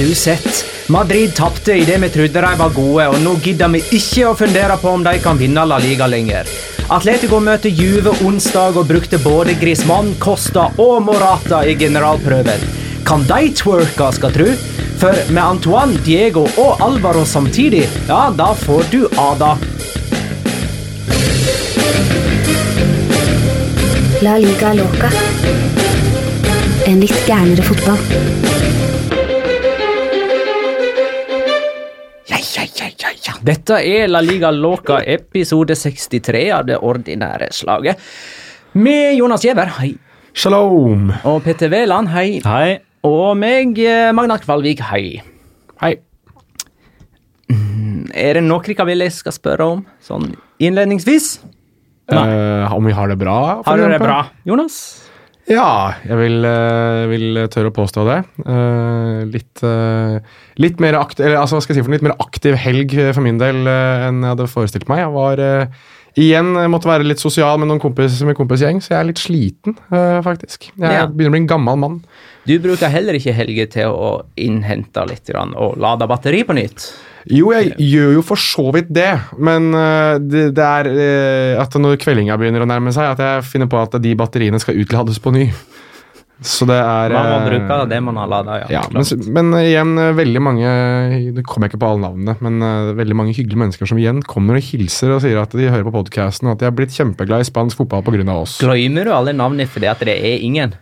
du sett? Madrid tapte idet vi trodde de var gode, og nå gidder vi ikke å fundere på om de kan vinne La Liga lenger. Atletico møter Juve onsdag og brukte både Griezmann, Costa og Morata i generalprøven. Kan de twerke, skal tru? For med Antoine, Diego og Alvaro samtidig, ja, da får du Ada. La liga loca. En litt gærnere fotball. Dette er La Liga Loca episode 63 av det ordinære slaget. Med Jonas Giæver, hei. Shalom. Og Petter Wæland, hei. Hei. Og meg, eh, Magnar Kvalvik, hei. Hei. Er det noe dere vil jeg skal spørre om, sånn innledningsvis? Eh, om vi har det bra? for Har dere det bra? Jonas? Ja, jeg vil, eh, vil tørre å påstå det. Eh, litt, eh, litt, mer aktiv, eller, altså, skal si for litt mer aktiv helg for min del enn jeg hadde forestilt meg. Jeg var igjen jeg måtte være litt sosial med noen kompis, med kompisgjeng, så jeg er litt sliten, faktisk. Jeg Ja. begynner å bli en gammel mann. Du bruker heller ikke helger til å innhente litt grann, og lade batteri på nytt. Jo, jeg gjør jo for så vidt det, men eh, det, det er eh, at når kveldinga begynner å nærme seg, at jeg finner på at de batteriene skal utlades på ny. Så det er Man må eh, bruke det man har lada, ja. Ja, men, men igjen, veldig mange Det kommer jeg ikke på alle navnene, men veldig mange hyggelige mennesker som igjen kommer og hilser og sier at de hører på podkasten, og at de har blitt kjempeglad i spansk fotball pga. oss. Glemmer du alle navnene fordi at det er ingen?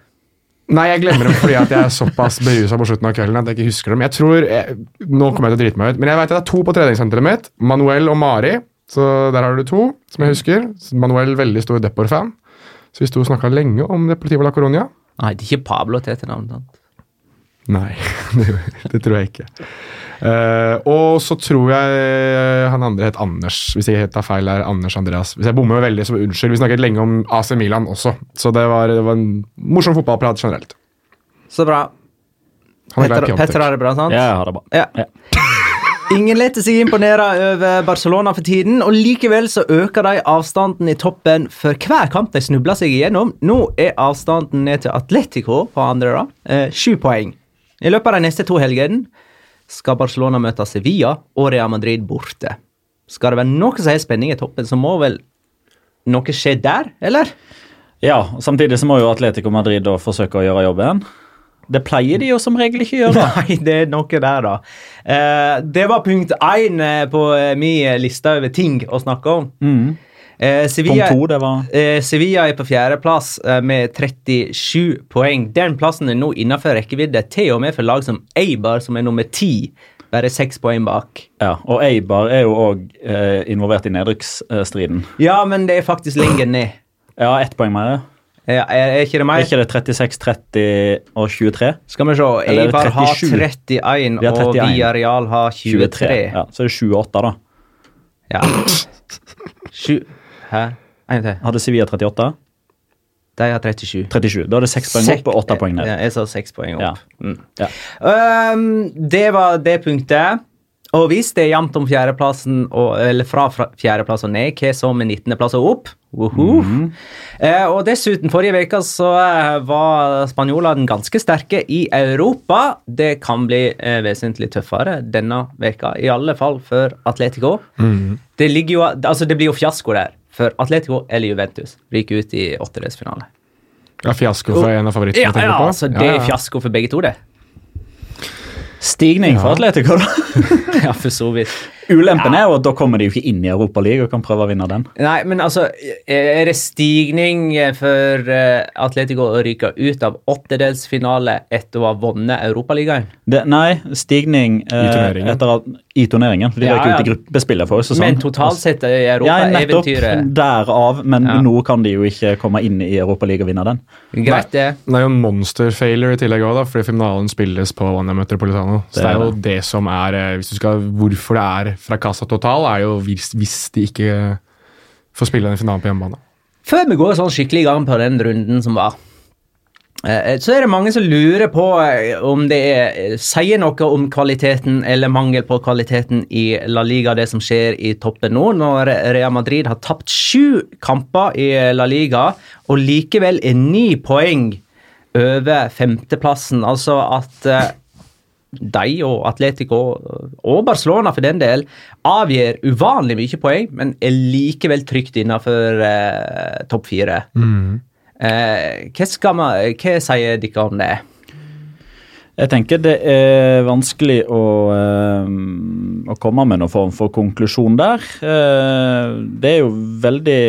Nei, jeg glemmer dem fordi at jeg er såpass berusa på slutten av kvelden at jeg ikke husker dem. Jeg tror, jeg, Nå kommer jeg til å drite meg ut, men jeg vet at det er to på treningssenteret mitt. Manuel og Mari. Så der har du to, som jeg husker. Manuel veldig stor Depor-fan. Så vi sto og snakka lenge om Deportivo la Coronia. Nei, det er ikke Pablo til etternavnet navn. Nei, det, det tror jeg ikke. Uh, og så tror jeg han andre het Anders. Hvis jeg tar feil, er Anders Andreas. Hvis jeg bommer veldig, så unnskyld. Vi snakket lenge om AC Milan også, så det var, det var en morsom fotballprat generelt. Så bra. Er Petter, Petter har det bra, sant? Ja, jeg har det bra. Ja. Ja. Ingen leter seg imponere over Barcelona for tiden, og likevel så øker de avstanden i toppen for hver kamp de snubler seg igjennom. Nå er avstanden ned til Atletico på andre, da. Eh, Sju poeng. I løpet av de neste to helgene skal Barcelona møte Sevilla og Real Madrid borte. Skal det være noe som har spenning i toppen, så må vel noe skje der, eller? Ja, Samtidig så må jo Atletico Madrid da forsøke å gjøre jobben. Det pleier de jo som regel ikke å gjøre. Nei, det er noe der, da. Eh, det var punkt én eh, på eh, min liste over ting å snakke om. Mm. Eh, Sevilla, Punkt to, det var eh, Sevilla er på fjerdeplass eh, med 37 poeng. Den plassen er nå innenfor rekkevidde, til og med for lag som Eibar, som er nummer ti. Bare seks poeng bak. Ja, og Eibar er jo òg eh, involvert i nedrykksstriden. Ja, men det er faktisk lenger ned. Ja, ett poeng mer. Ja, er, er ikke det Er ikke det 36, 30 og 23? Skal vi se. Eibar har 31, har 31, og 31. Villarreal har 23. Ja, Så er det 28, da. Ja. Sju Hæ? En til. Hadde Sevilla 38? De har 37. 37. Da er det seks poeng Sek- opp og åtte poeng ned. Ja, jeg sa seks poeng opp. Ja. Mm. Ja. Um, det var det punktet. Og hvis det er jevnt om fjerdeplassen, eller fra fjerdeplass og ned, hva så med 19.-plass og opp? Woho. Mhm. eh, og dessuten, forrige uke så eh, var spanjolene ganske sterke i Europa. Det kan bli eh, vesentlig tøffere denne veka, i alle fall for Atletico. Det, jo, altså det blir jo fiasko der, for Atletico eller Juventus ryker ut i åttedelsfinale. Ja, fiasko for en av favorittene Ja, ja, altså det er fiasko for begge to, det. Stigning for Atletico, da. Ja, for så vidt. Ulempen er jo at da kommer de jo ikke inn i Europaligaen og kan prøve å vinne den. Nei, men altså, er det stigning for eh, Atletico å ryke ut av åttedelsfinale etter å ha vunnet Europaligaen? Det, nei, stigning eh, Etter at, I turneringen. De Ja, røk ut i gruppespillet for sesong. Men totalt sett i ja, Europa, nettopp. eventyret Derav. Men Ja. nå kan de jo ikke komme inn i Europaligaen og vinne den. Greit, det. Det er jo en monster failure i tillegg òg, fordi finalen spilles på Wanda Metropolitano. Så Det det er jo det som er eh, hvis du skal, Hvorfor det er fra Casa Total, er jo hvis, hvis de ikke får spille den finalen på hjemmebane. Før vi går sånn skikkelig i gang på den runden som var, så er det mange som lurer på eh, om det er, sier noe om kvaliteten eller mangel på kvaliteten i La Liga, det som skjer i toppen nå, når Real Madrid har tapt sju kamper i La Liga og likevel er ni poeng over femteplassen. Altså at eh, de og Atletico, og Barcelona for den del, avgir uvanlig mye poeng, men er likevel trygt innenfor eh, topp fire. Eh, hva, skal man, hva sier dere om det? Jeg tenker det er vanskelig å, eh, å komme med noen form for konklusjon der. Eh, det er jo veldig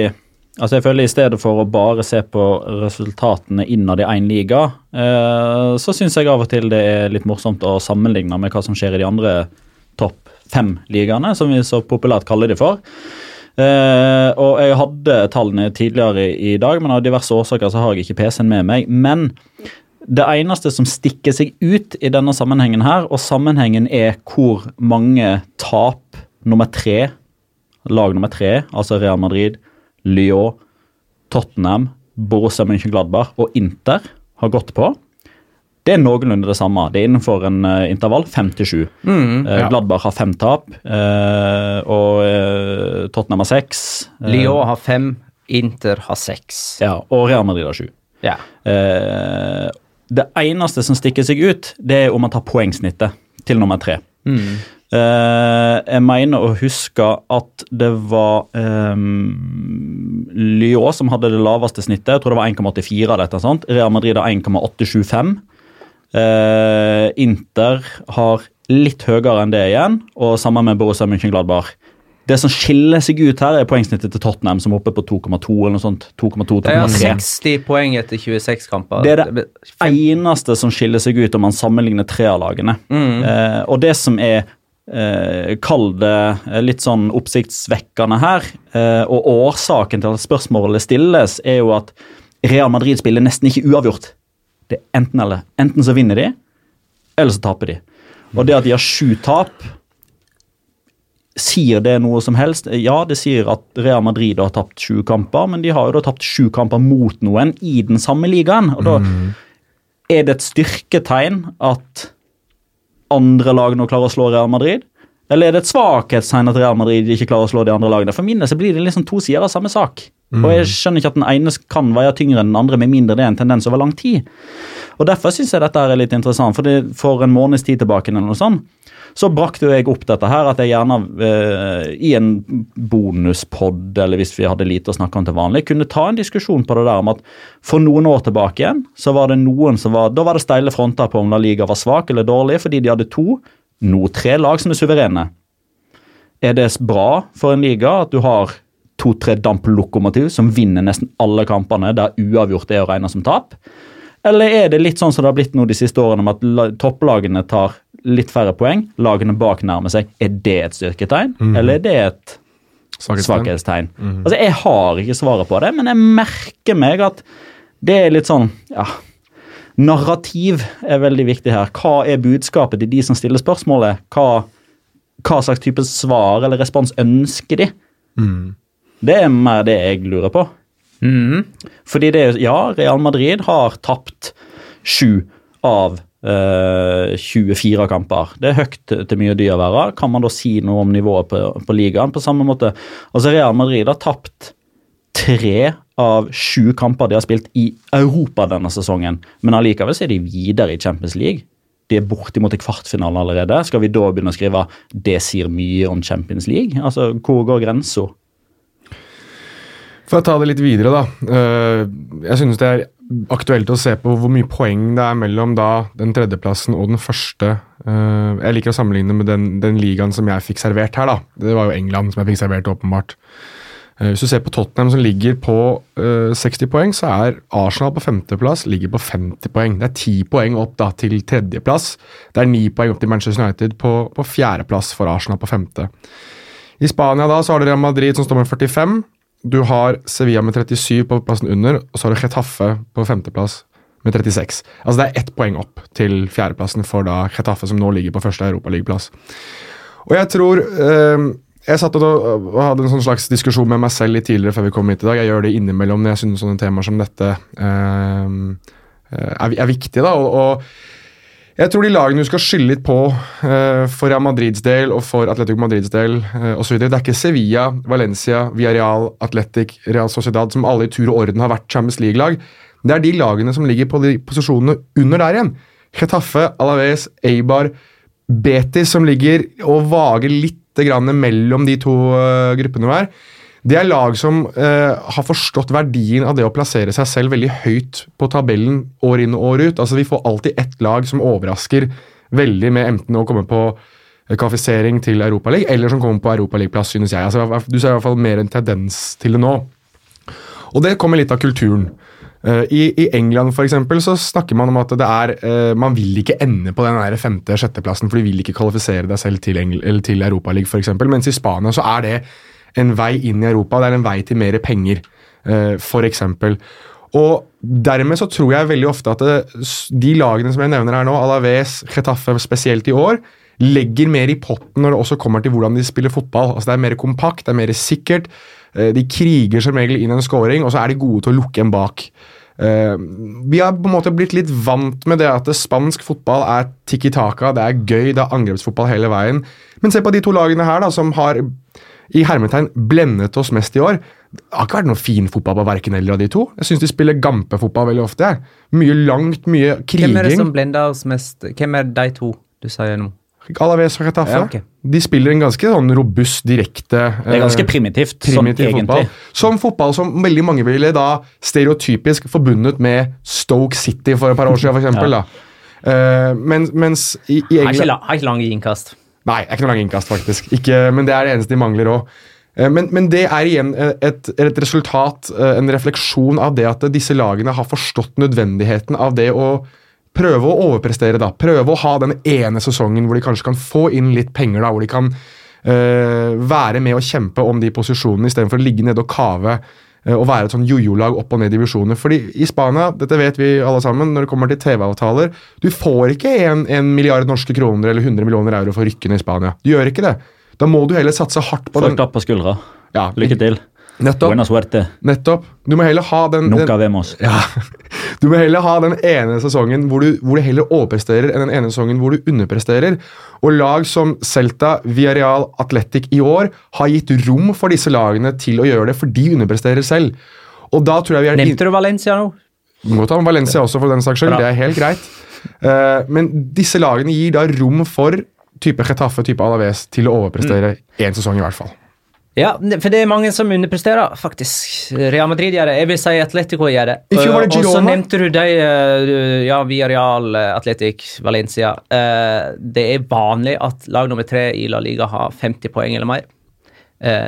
Altså jeg føler I stedet for å bare se på resultatene innad i én liga, så syns jeg av og til det er litt morsomt å sammenligne med hva som skjer i de andre topp fem-ligaene, som vi så populært kaller de for. Eh, og Jeg hadde tallene tidligere i, i dag, men av diverse årsaker så har jeg ikke PC-en med meg. Men det eneste som stikker seg ut i denne sammenhengen her, og sammenhengen er hvor mange tap nummer tre, lag nummer tre, altså Real Madrid, Lyon, Tottenham, Borussia Mönchengladbach og Inter har gått på. Det er noenlunde det samme. Det er innenfor en uh, intervall 5-7. Mm. Eh, ja. Gladbach har fem tap, eh, og Tottenham har seks. Lyon har fem, Inter har seks. ja, og Real Madrid har sju. Ja. Det eneste som stikker seg ut, det er om man tar poengsnittet til nummer tre. Mm. Uh, jeg mener å huske at det var um, Lyon som hadde det laveste snittet. Jeg tror det var 1,84. eller sånt. Real Madrid har 1,875. Eh, Inter har litt høyere enn det igjen, og sammen med Borussia Mönchengladbach. Det som skiller seg ut her, er poengsnittet til Tottenham, som er oppe på 2,2 eller noe sånt. 2,2, 2,3. Det er 60 poeng etter 26 kamper. Det er det eneste som skiller seg ut om man sammenligner tre av lagene. Mm. Eh, og det som er eh, Kall det eh, litt sånn oppsiktsvekkende her, eh, og årsaken til at spørsmålet stilles, er jo at Real Madrid spiller nesten ikke uavgjort. Det er enten eller. Enten så vinner de, eller så taper de. Og det at de har sju tap Sier det noe som helst? Ja, det sier at Real Madrid har tapt sju kamper, men de har jo da tapt sju kamper mot noen i den samme ligaen. og da er det et styrketegn at andre lag nå klarer å slå Real Madrid? Eller er det et svakhetstegn at Real Madrid ikke klarer å slå de andre lagene? For min del så blir det liksom to sider av samme sak. Og jeg skjønner ikke at den ene kan veie tyngre enn den andre, med mindre det er en tendens over lang tid. Og Derfor syns jeg dette er litt interessant. For, det, for en måneds tid tilbake eller noe sånt, så brakte jo jeg opp dette her, at jeg gjerne eh, i en bonuspod, eller hvis vi hadde lite å snakke om til vanlig, kunne ta en diskusjon på det der om at for noen år tilbake igjen, så var det noen som var Da var det steile fronter på om La Liga var svak eller dårlig, fordi de hadde to, nå tre lag som er suverene. Er det bra for en liga at du har to-tre damplokomotiv som vinner nesten alle kampene, der uavgjort er å regne som tap? Eller er det litt sånn som det har blitt nå de siste årene, om at topplagene tar litt færre poeng, lagene bak nærmer seg? Er det et styrketegn, eller er det et Svakhetstegn. Mm. Altså, Jeg har ikke svaret på det, men jeg merker meg at det er litt sånn ja, Narrativ er veldig viktig her. Hva er budskapet til de som stiller spørsmålet? Hva, hva slags type svar eller respons ønsker de? Det er mer det jeg lurer på. Mm. Fordi det er Ja, Real Madrid har tapt sju av eh, 24 kamper. Det er høyt til til mye dyr å være. Kan man da si noe om nivået på, på ligaen? På samme måte Altså, Real Madrid har tapt tre av sju kamper de har spilt i Europa denne sesongen, men allikevel er de videre i Champions League. De er bortimot i kvartfinalen allerede. Skal vi da begynne å skrive 'det sier mye om Champions League'? Altså, Hvor går grensa? For å ta det litt videre, da. eh, Jeg synes det er aktuelt å se på hvor mye poeng det er mellom da den tredjeplassen og den første. Eh, Jeg liker å sammenligne med den, den ligaen som jeg fikk servert her, da. Det var jo England som jeg fikk servert, åpenbart. Eh, Hvis du ser på Tottenham som ligger på eh, 60 poeng, så er Arsenal på femteplass ligger på 50 poeng. Det er ti poeng opp da til tredjeplass. Det er ni poeng opp til Manchester United på, på fjerdeplass for Arsenal på femte. I Spania da så har du Real Madrid som står med 45. Du har Sevilla med 37 på plassen under, og så har du Getafe på femteplass med 36. Altså det er ett poeng opp til fjerdeplassen for da Getafe, som nå ligger på første europaligaplass. Og jeg tror eh, Jeg satt og, hadde en sånn slags diskusjon med meg selv litt tidligere før vi kom hit i dag. Jeg gjør det innimellom når jeg synes sånne temaer som dette eh, er, er viktige. da, og, og jeg tror de lagene du skal skylde litt på eh, for Real Madrids del og for Atletico Madrids del uh, osv. Det er ikke Sevilla, Valencia, Villarreal, Atletic, Real Sociedad som alle i tur og orden har vært Champions League-lag. Det er de lagene som ligger på de posisjonene under der igjen. Getafe, Alaves, Eibar, Betis, som ligger og vager litt grann mellom de to eh, gruppene her. Det er lag som eh, har forstått verdien av det å plassere seg selv veldig høyt på tabellen år inn og år ut. Altså Vi får alltid ett lag som overrasker veldig med enten å komme på eh, kvalifisering til Europaligaen, eller som kommer på Europaligaplass, synes jeg. Altså, du ser i hvert fall mer en tendens til det nå. Og det kommer litt av kulturen. Uh, I, I, England for eksempel, så snakker man om at det er uh, man vil ikke ende på den femte-sjetteplassen, for de vil ikke kvalifisere deg selv til, Engl til Europaligaen f.eks. Mens i Spania så er det en vei inn i Europa, det er en vei til mer penger, uh, f.eks. Og dermed så tror jeg veldig ofte at det, de lagene som jeg nevner her nå, Alaves, Getafe spesielt i år, legger mer i potten når det også kommer til hvordan de spiller fotball. Altså Det er mer kompakt, det er mer sikkert. Eh, de kriger som regel inn en scoring, og så er de gode til å lukke en bak. Uh, vi har på en måte blitt litt vant med det at spansk fotball er tikki taka, det er gøy, det er angrepsfotball hele veien. Men se på de to lagene her da, som har i hermetegn blendet oss mest i år. Det har ikke vært noe fin fotball på verken eller av de to. Jeg syns de spiller gampefotball veldig ofte. Mye langt, mye kriging. Hvem er det som blender oss mest? Hvem er de to du sier nå? Alaves og Retafe. Ja, okay. De spiller en ganske sånn robust, direkte Det er ganske primitivt, eh, primitiv sånn fotball. Som fotball som veldig mange ville da stereotypisk forbundet med Stoke City for et par år siden, for eksempel, ja. uh, mens, mens i, i England Har ikke lange innkast. Nei, er ikke noe lange innkast, faktisk. Ikke, men det er det eneste de mangler òg. Eh, men, men, det er igjen et, et, resultat, en refleksjon av det at disse lagene har forstått nødvendigheten av det å prøve å overprestere, da. Prøve å ha den ene sesongen hvor de kanskje kan få inn litt penger, da, hvor de kan uh, være med og kjempe om de posisjonene istedenfor å ligge nede og kave uh, og være et sånn jojo-lag opp og ned i divisjoner. Fordi i Spania, dette vet vi alle sammen, når det kommer til TV-avtaler Du får ikke en, en, milliard norske kroner eller 100 millioner euro for rykkene i Spania. Du gjør ikke det. Da må du heller satse hardt på Folk den. Folk på skuldra. Ja, Lykke til. Nettopp. Buena suerte. Nettopp. Du må heller ha den, Nunca vemos. Ja. Du må heller ha den ene sesongen hvor du, hvor du heller overpresterer, enn den ene sesongen hvor du underpresterer. Og lag som Celta, Villarreal, Athletic i år har gitt rom for disse lagene til å gjøre det, for de underpresterer selv. Og da tror jeg vi er... Nevnte du Valencia nå? Du må ta Valencia også, for den saks skyld. Det er helt greit. Uh, men disse lagene gir da rom for type Chetaffe, type Alaves, til å overprestere én mm. sesong i hvert fall. Ja, for det er mange som underpresterer, faktisk. Real Madrid gjør det. Jeg vil si Atletico gjør det. Og så nevnte du de, eh, ja, via Real, eh, Atletic, Valencia. Eh, det er vanlig at lag nummer tre i La Liga har 50 poeng eller mer.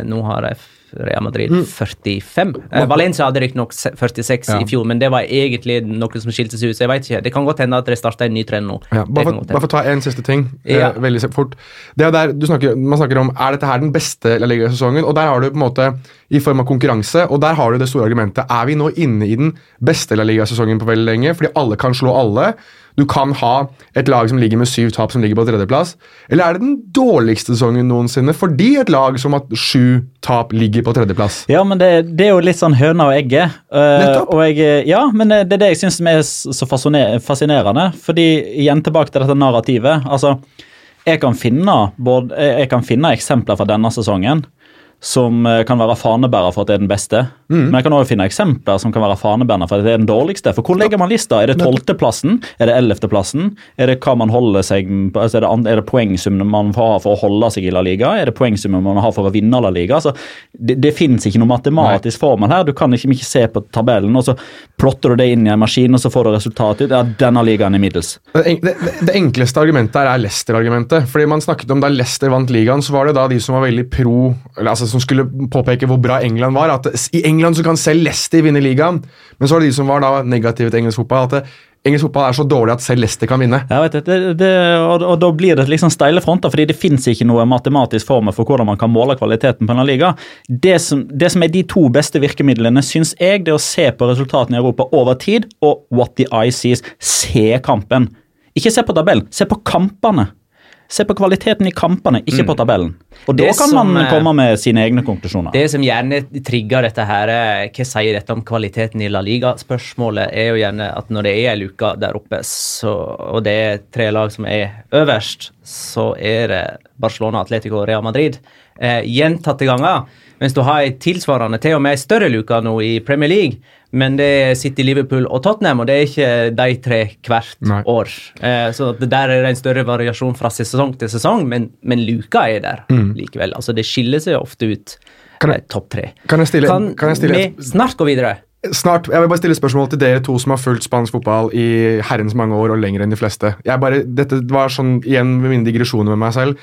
Nå har de Real Madrid mm. 45. Eh, Valencia hadde riktignok 46 ja. i fjor, men det var egentlig noe som skilte seg ut. så jeg vet ikke. Det kan godt hende at det starter en ny trend nå. Ja, bare, for, bare, for, å ta en siste ting eh, ja. eh, veldig fort. Det er der snakker, Man snakker om er dette her den beste La Liga-sesongen, og der har du på en måte i form av konkurranse, og der har du det store argumentet. Er vi nå inne i den beste La Liga-sesongen på veldig lenge, fordi alle kan slå alle? Du kan ha et lag som ligger med syv tap, som ligger på tredjeplass? Eller er det den dårligste sesongen noensinne fordi et lag som har sju tap, ligger på tredjeplass? Ja, men det, det er jo litt sånn høna og egget. Uh, og jeg, ja, men det er det jeg syns er så fascinerende. Fordi igjen tilbake til dette narrativet. altså jeg kan finne, både, jeg kan finne eksempler fra denne sesongen som eh, kan være fanebærer for at det er den beste. Mm. Men jeg kan også finne eksempler som kan være fanebærende for at det er den dårligste. For hvor legger man lista? Er det tolvteplassen? Er det ellevteplassen? Er det hva man holder seg altså er, det, er det poengsummen man har for å holde seg i La Liga? Er det poengsummen man har for å vinne La Liga? Altså, det, det finnes ikke noe matematisk Nei. formel her. Du kan ikke, ikke se på tabellen, og så plotter du det inn i en maskin, og så får du resultatet ut. Ja, denne ligaen er middels. Det, det, det enkleste argumentet her er Leicester-argumentet. Fordi man snakket om Da Leicester vant ligaen, så var det da de som var veldig pro eller altså som skulle påpeke hvor bra England var. At I England så kan selv Leicester vinne ligaen, men så var det de som var da negative til engelsk fotball. at Engelsk fotball er så dårlig at selv Leicester kan vinne. Jeg vet det, det, og, og, Da blir det liksom steile fronter, fordi det fins ikke noe matematisk formel for hvordan man kan måle kvaliteten på en liga. Det som, det som er de to beste virkemidlene, syns jeg, det er å se på resultatene i Europa over tid, og what the eye sees. Se kampen. Ikke se på tabellen, se på kampene. Se på kvaliteten i kampene, ikke mm. på tabellen. Og Da kan som, man komme med sine egne konklusjoner. Det som gjerne trigger dette her, hva sier dette om kvaliteten i La Liga? Spørsmålet er jo gjerne at når det er ei luke der oppe, så, og det er tre lag som er øverst, så er det Barcelona, Atletico og Real Madrid. eh, gjentatte ganger. Mens du har ei tilsvarende, til og med ei større luke nå i Premier League. Men det sitter City, Liverpool og Tottenham, og det er ikke de tre hvert Nei. år. Eh, så det der er det en større variasjon fra sesong til sesong, men, men luka er der likevel. Altså Det skiller seg ofte ut. Kan jeg- eh, Topp tre. Kan jeg stille, Kan, kan jeg stille vi snart gå videre? Snart, Jeg vil bare stille spørsmål til dere to som har fulgt spansk fotball i herrens mange år og lenger enn de fleste. Jeg bare, dette var sånn igjen med mine digresjoner med meg selv.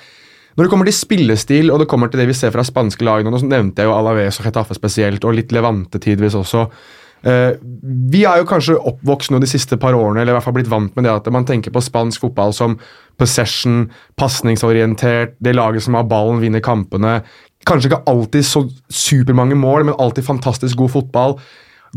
Når det kommer til spillestil og det kommer til det vi ser fra spanske lag nå, nevnte jeg jo Alaves og Getafe spesielt, og litt Levante tidvis også. Eh, vi er jo kanskje oppvokst nå de siste par årene, eller i hvert fall blitt vant med det at man tenker på spansk fotball som possession, pasningsorientert, det laget som har ballen, vinner kampene. Kanskje ikke alltid så supermange mål, men alltid fantastisk god fotball.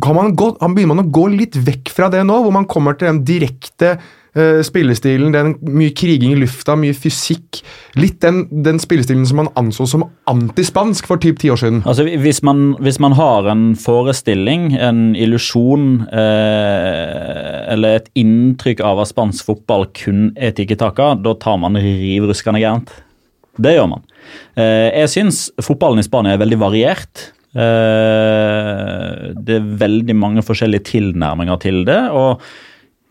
Kan man gå, begynner man å gå litt vekk fra det nå, hvor man kommer til den direkte spillestilen, den mye kriging i lufta, mye fysikk. Litt den, den spillestilen som man anså som antispansk for typ ti år siden. Altså, hvis man, hvis man har en forestilling, en illusjon eh, eller et inntrykk av at spansk fotball kun er tikki-taka, da tar man riv ruskende gærent. Det gjør man. Eh, jeg syns fotballen i Spania er veldig variert. Eh, det er veldig mange forskjellige tilnærminger til det. og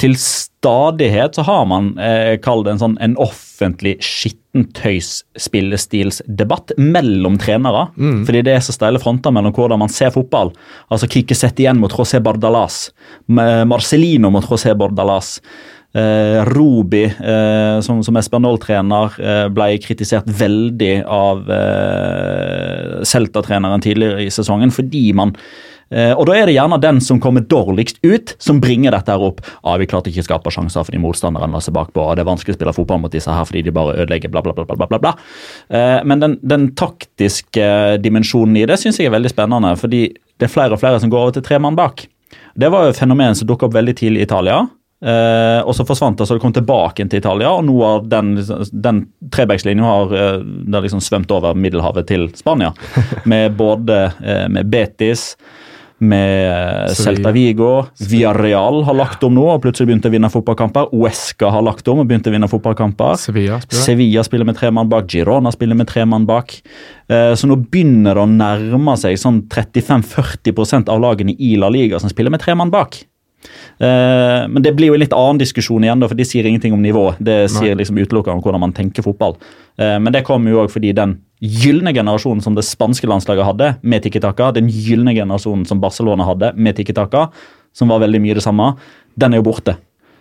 til stadighet så har man eh, kall det en sånn en offentlig skittentøys-spillestilsdebatt mellom trenere. Fordi det er så steile fronter mellom hvordan man ser fotball. Altså Kike igjen mot José Bardalas. Marcelino mot José Bardalas. Eh, Rubi, eh, som, som Espanol-trener, eh, ble kritisert veldig av eh, Celta-treneren tidligere i sesongen fordi man og Da er det gjerne den som kommer dårligst ut, som bringer dette her opp. Ah, 'Vi klarte ikke å skape sjanser fordi motstanderen la seg bakpå.' og 'Det er vanskelig å spille fotball mot disse her fordi de bare ødelegger', bla, bla, bla. bla, bla, bla. Eh, men den, den taktiske dimensjonen i det syns jeg er veldig spennende, fordi det er flere og flere som går over til tre mann bak. Det var jo et fenomen som dukket opp veldig tidlig i Italia. Eh, og så forsvant det, så det kom tilbake til Italia, og nå har den, den trebackslinja har eh, det har liksom svømt over Middelhavet til Spania. Med både eh, med Betis, med eh, Celta Vigo, Villarreal har lagt om nå og plutselig begynt å vinne fotballkamper. Uesca har lagt om og begynt å vinne fotballkamper. Sevilla spiller. Sevilla spiller med tre mann bak, Girona spiller med tre mann bak. Eh, Så nå begynner det å nærme seg sånn 35-40% av lagene i La Liga som spiller med tre mann bak. Eh, Men det blir jo en litt annen diskusjon igjen, for de sier ingenting om nivå. Det sier liksom utelukkende om hvordan man tenker fotball. Eh, Men det kommer jo òg fordi den gylne generasjonen som det spanske landslaget hadde med Tiki Taka, den gylne generasjonen som Barcelona hadde med Tiki Taka, som var veldig mye det samme, den er jo borte.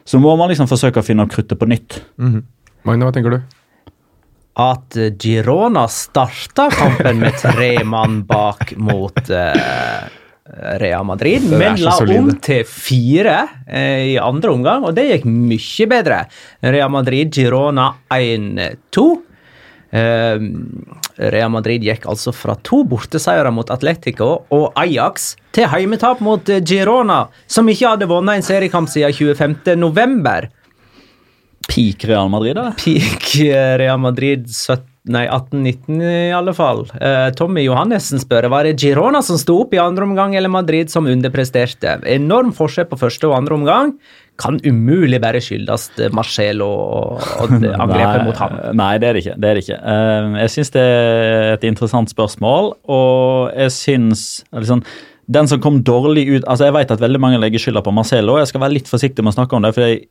Så må man liksom forsøke å finne opp kruttet på nytt. Magne, hva tenker du? At eh, Girona starta kampen med tre mann bak mot eh, Real Madrid, men la om til fire eh, i andre omgang, og det gikk mye bedre. Real Madrid, Girona 1-2. Eh, Real Madrid gikk altså fra to borteseiere mot Atletico og Ajax til heimetap mot eh, Girona, som ikke hadde vunnet en seriekamp siden 25. november. Peak Real Madrid, da? Peak eh, Real Madrid 17, nei, 18-19 i alle fall. Uh, Tommy Johannessen spør var det Girona som sto opp i andre omgang, eller Madrid som underpresterte. Enorm forskjell på første og andre omgang. Kan umulig bare skyldes Marcello Marcelo og, og angrepet mot ham. Nei, det er det ikke. Det er det ikke. Uh, jeg syns det er et interessant spørsmål, og jeg syns liksom, Den som kom dårlig ut altså Jeg vet at veldig mange legger skylda på Marcelo, og jeg skal være litt forsiktig med å snakke om det. for jeg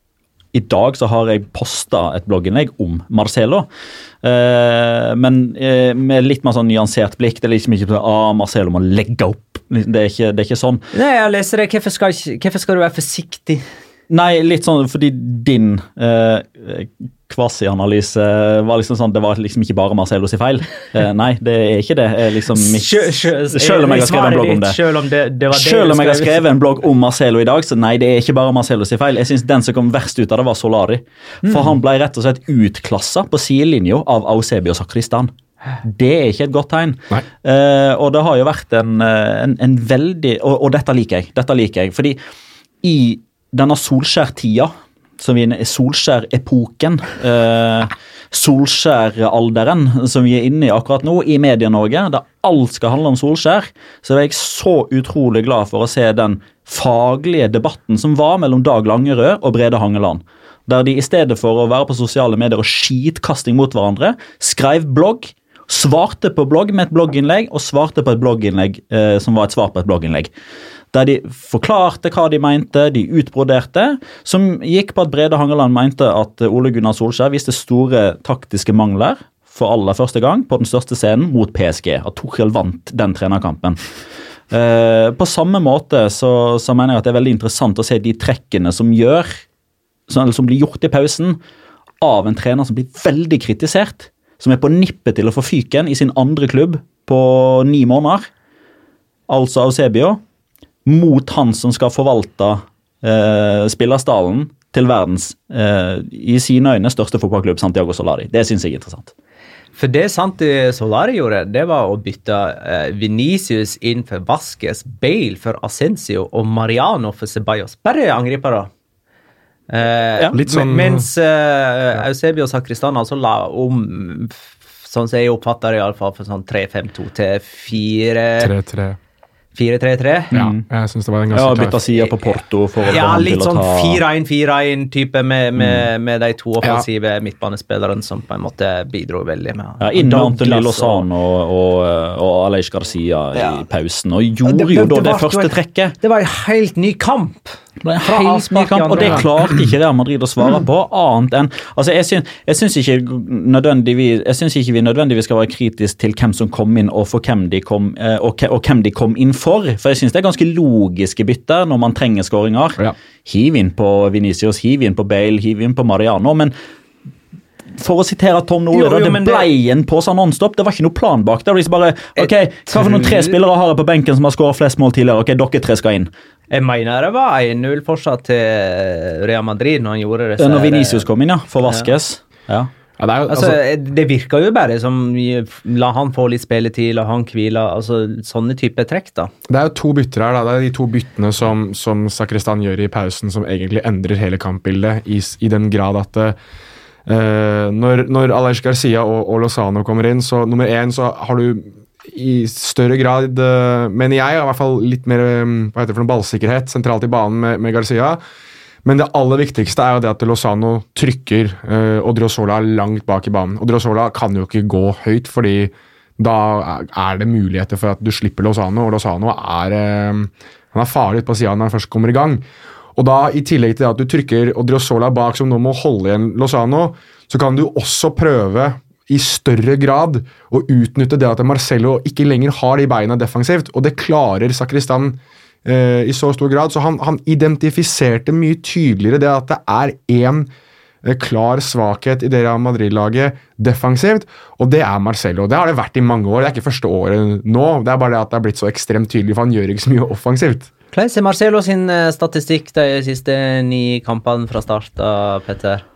i dag så har jeg posta et blogginnlegg om Marcelo. Eh, men eh, med litt mer sånn nyansert blikk. Det er liksom ikke sånn ah, Marcelo må legge opp. Det er ikke, det er ikke sånn. Nei, jeg leser det. Hvorfor skal, hvorfor skal du være forsiktig? Nei, litt sånn fordi din eh, kvasianalyse var liksom sånn Det var liksom ikke bare Marcelos feil. Eh, nei, det er ikke det. Er liksom mitt, Sjø- sjø- selv om jeg har skrevet en blogg om det. Selv om det, det det Selv om jeg har skrevet en blogg om Marcelo i dag, så nei, det er ikke bare Marcelos feil. Jeg synes Den som kom verst ut av det, var Solari. For han ble rett og slett utklassa på sidelinja av Ausebio Sakristan. Det er ikke et godt tegn. Eh, og det har jo vært en, eh, en, en veldig og, og dette liker jeg. Dette liker jeg. Fordi i denne Solskjær-tida, som vi er Solskjær-epoken, eh, Solskjær-alderen som vi er inne i akkurat nå i Medie-Norge, der alt skal handle om Solskjær, så er jeg så utrolig glad for å se den faglige debatten som var mellom Dag Langerød og Brede Hangeland. Der de i stedet for å være på sosiale medier og skitkasting mot hverandre, skrev blogg, svarte på blogg med et blogginnlegg, og svarte på et blogginnlegg eh, som var et svar på et blogginnlegg. Der de forklarte hva de mente, de utbroderte, som gikk på at Brede Hangeland mente at Ole Gunnar Solskjær viste store taktiske mangler for aller første gang på den største scenen mot PSG. At Tuchel vant den trenerkampen. Eh, på samme måte så, så, mener jeg at det er veldig interessant å se de trekkene som gjør som, som blir gjort i pausen av en trener som blir veldig kritisert. Som er på nippet til å få fyken i sin andre klubb på ni måneder. Altså Eusebio mot han som skal forvalte eh, spillerstallen til verdens, eh, i sine øyne, største fotballklubb, Santiago Solari. Det syns jeg er interessant. For det Santi Solari gjorde, det var å bytte eh, Venicius inn for Vasques, Bale for Ascencio og Mariano for Ceballos. Bare angripere. Eh, ja, litt sånn, mens eh, Eusebio Sakristan altså la om, sånn som jeg oppfatter det, iallfall for sånn 3-5-2 til 4 3-3. 4-3-3. Ja, jeg syns det var en ganske ja, Bytta side på Porto. for å ja, få litt til sånn å ta... 4-1-4-1-type med, med, mm. med, de to offensive ja. midtbanespillerne som på en måte bidro veldig med Ja, Inn med Antony Lozano og, og, og Aleix Garcia ja. i pausen, og gjorde det, det, jo da det, det første trekket. Det var en helt ny kamp. Det er en helt ny kamp, og det klarte ikke Real Madrid å svare på, annet enn altså Jeg syns, jeg syns ikke, jeg syns ikke vi nødvendigvis skal være kritisk til hvem som kom inn, og, for hvem de kom, eh, og, og hvem de kom inn for. For jeg syns det er ganske logiske bytter når man trenger skåringer. Ja. Hiv inn på Venicius, hiv inn på Bale, hiv inn på Mariano. men for å sitere Tom Nordli, det ble en pose nonstop. Det var ikke noe plan bak. Det var liksom bare, ok, Hva for noen tre spillere har jeg på benken som har skåret flest mål tidligere? Ok, dere tre skal inn. Jeg mener det var 1-0 fortsatt til Real Madrid når han gjorde det. Når Venicius kom inn, ja. For Vaskes. Ja. Ja, det, er, altså, altså, det, virker jo bare som la han få litt spilletid, la han hvile. altså Sånne type trekk, da. Det er jo to bytter her. da, Det er de to byttene som, som Sakristan gjør i pausen, som egentlig endrer hele kampbildet, i, i den grad at uh, når, når Aleix Garcia og, og, Lozano kommer inn, så nummer én så har du i større grad, uh, mener jeg, i hvert fall litt mer hva heter det for noe, ballsikkerhet sentralt i banen med, med Garcia. Men det aller viktigste er jo det at Lozano trykker uh, Odriozola langt bak i banen. Odriozola kan jo ikke gå høyt, fordi da er det muligheter for at du slipper Lozano, og Lozano er, uh, han er farlig på sida når han først kommer i gang. Og da, I tillegg til at du trykker Odriozola bak, som nå må holde igjen Lozano, så kan du også prøve i større grad å utnytte det at Marcello ikke lenger har de beina defensivt, og det klarer Sakristan eh, i så stor grad. Så han, han, identifiserte mye tydeligere det at det er én eh, klar svakhet i det Real Madrid-laget defensivt, og det er Marcello. Det har det vært i mange år, det er ikke første året nå. Det er bare det at det er blitt så ekstremt tydelig, for han gjør ikke så mye offensivt. Hvordan er Marcelo sin eh, statistikk de siste ni kampene fra start, Petter?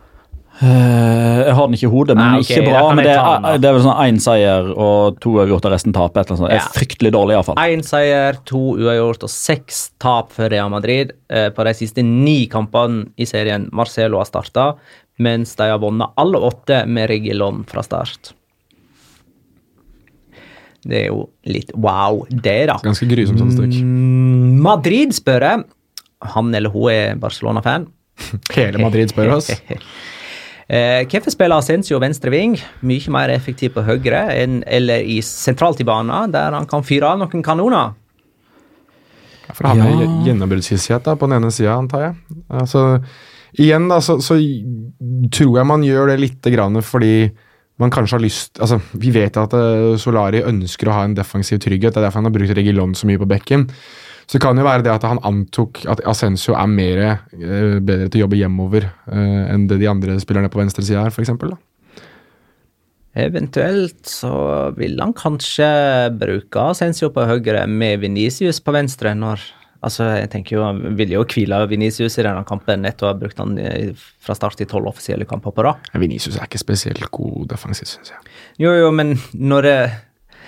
Uh, jeg har den ikke i hodet, men Nei, okay, ikke bra. Men det er, det er vel sånn én seier og to uavgjort og resten taper. Et eller annet. Ja. er fryktelig dårlig, iallfall. Én seier, to uavgjort og seks tap for Real Madrid uh, på de siste ni kampene i serien Marcelo har starta, mens de har vunnet alle åtte med Rigilon fra start. Det er jo litt wow, det, da. Ganske grusom statistikk. Mm, Madrid spør jeg. Han eller hun er Barcelona-fan. Hele Madrid spør oss. Eh, hvorfor spiller Ascencio venstre ving? Mye mer effektiv på høyre enn eller i sentralt i banen, der han kan fyre av noen kanoner. For han har ja. gjennombruddshissighet på den ene sida, antar jeg. Altså, igjen da, så, så, tror jeg man gjør det litt grann fordi man kanskje har lyst altså, Vi vet at uh, Solari ønsker å ha en defensiv trygghet. Det er derfor han har brukt Regilon så mye på bekken. Så det kan jo være det at han antok at Ascencio er mer, uh, bedre til å jobbe hjemover eh, enn det de andre spillerne på venstre side er, f.eks. Eventuelt så vil han kanskje bruke Ascencio på høyre med Venicius på venstre når Altså, jeg tenker jo Han ville jo hvile Venicius i denne kampen nettopp har brukt han fra start i tolv offisielle kamper på rad. Venicius er ikke spesielt god defensiv, syns jeg. Jo, jo, men når det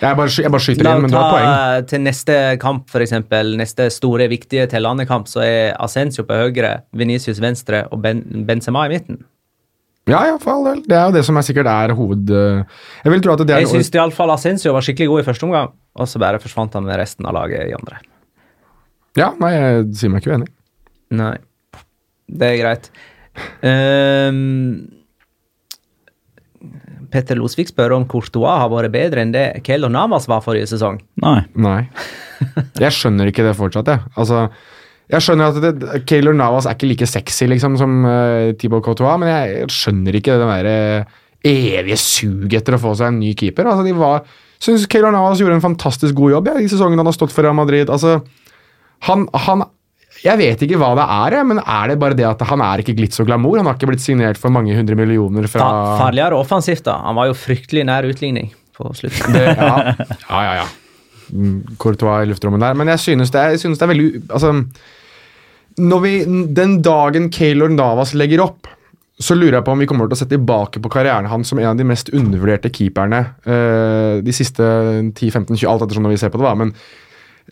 jeg bare, jeg bare skyter inn, men du har poeng. Til neste kamp, f.eks. Neste store, viktige til landekamp, så er Ascencio på høyre, Venicius venstre og ben Benzema i midten. Ja, ja, for all del. Det er jo det som er sikkert er hoved... Eh, jeg vil tro at det er... Jeg syns iallfall Ascencio var skikkelig god i første omgang, og så bare forsvant han med resten av laget i andre. Ja, nei, jeg sier meg ikke uenig. Nei, det er greit. Um, Petter Losvik spør om Courtois har vært bedre enn det Keylor Navas var forrige sesong. Nei. Nei. Jeg skjønner ikke det fortsatt, jeg. Altså, jeg skjønner at det, Keylor Navas er ikke like sexy liksom, som uh, Thibaut Courtois, men jeg skjønner ikke det der evige suget etter å få seg en ny keeper. Altså, de var, synes Keylor Navas gjorde en fantastisk god jobb ja, i sesongen han har stått for Real Madrid. Altså, han, han jeg vet ikke hva det er, men er det bare det at han er ikke glitz og glamour? Han har ikke blitt signert for mange hundre millioner fra da, Farligere offensivt, da. Han var jo fryktelig nær utligning på slutten. det, ja. ja, ja, ja. Mm, Courtois i luftrommet der. Men jeg synes det jeg synes det er veldig Altså når vi, Den dagen Keylor Navas legger opp, så lurer jeg på om vi kommer til å se tilbake på karrieren hans som en av de mest undervurderte keeperne uh, de siste 10-15-20, alt ettersom når vi ser på det, da. Men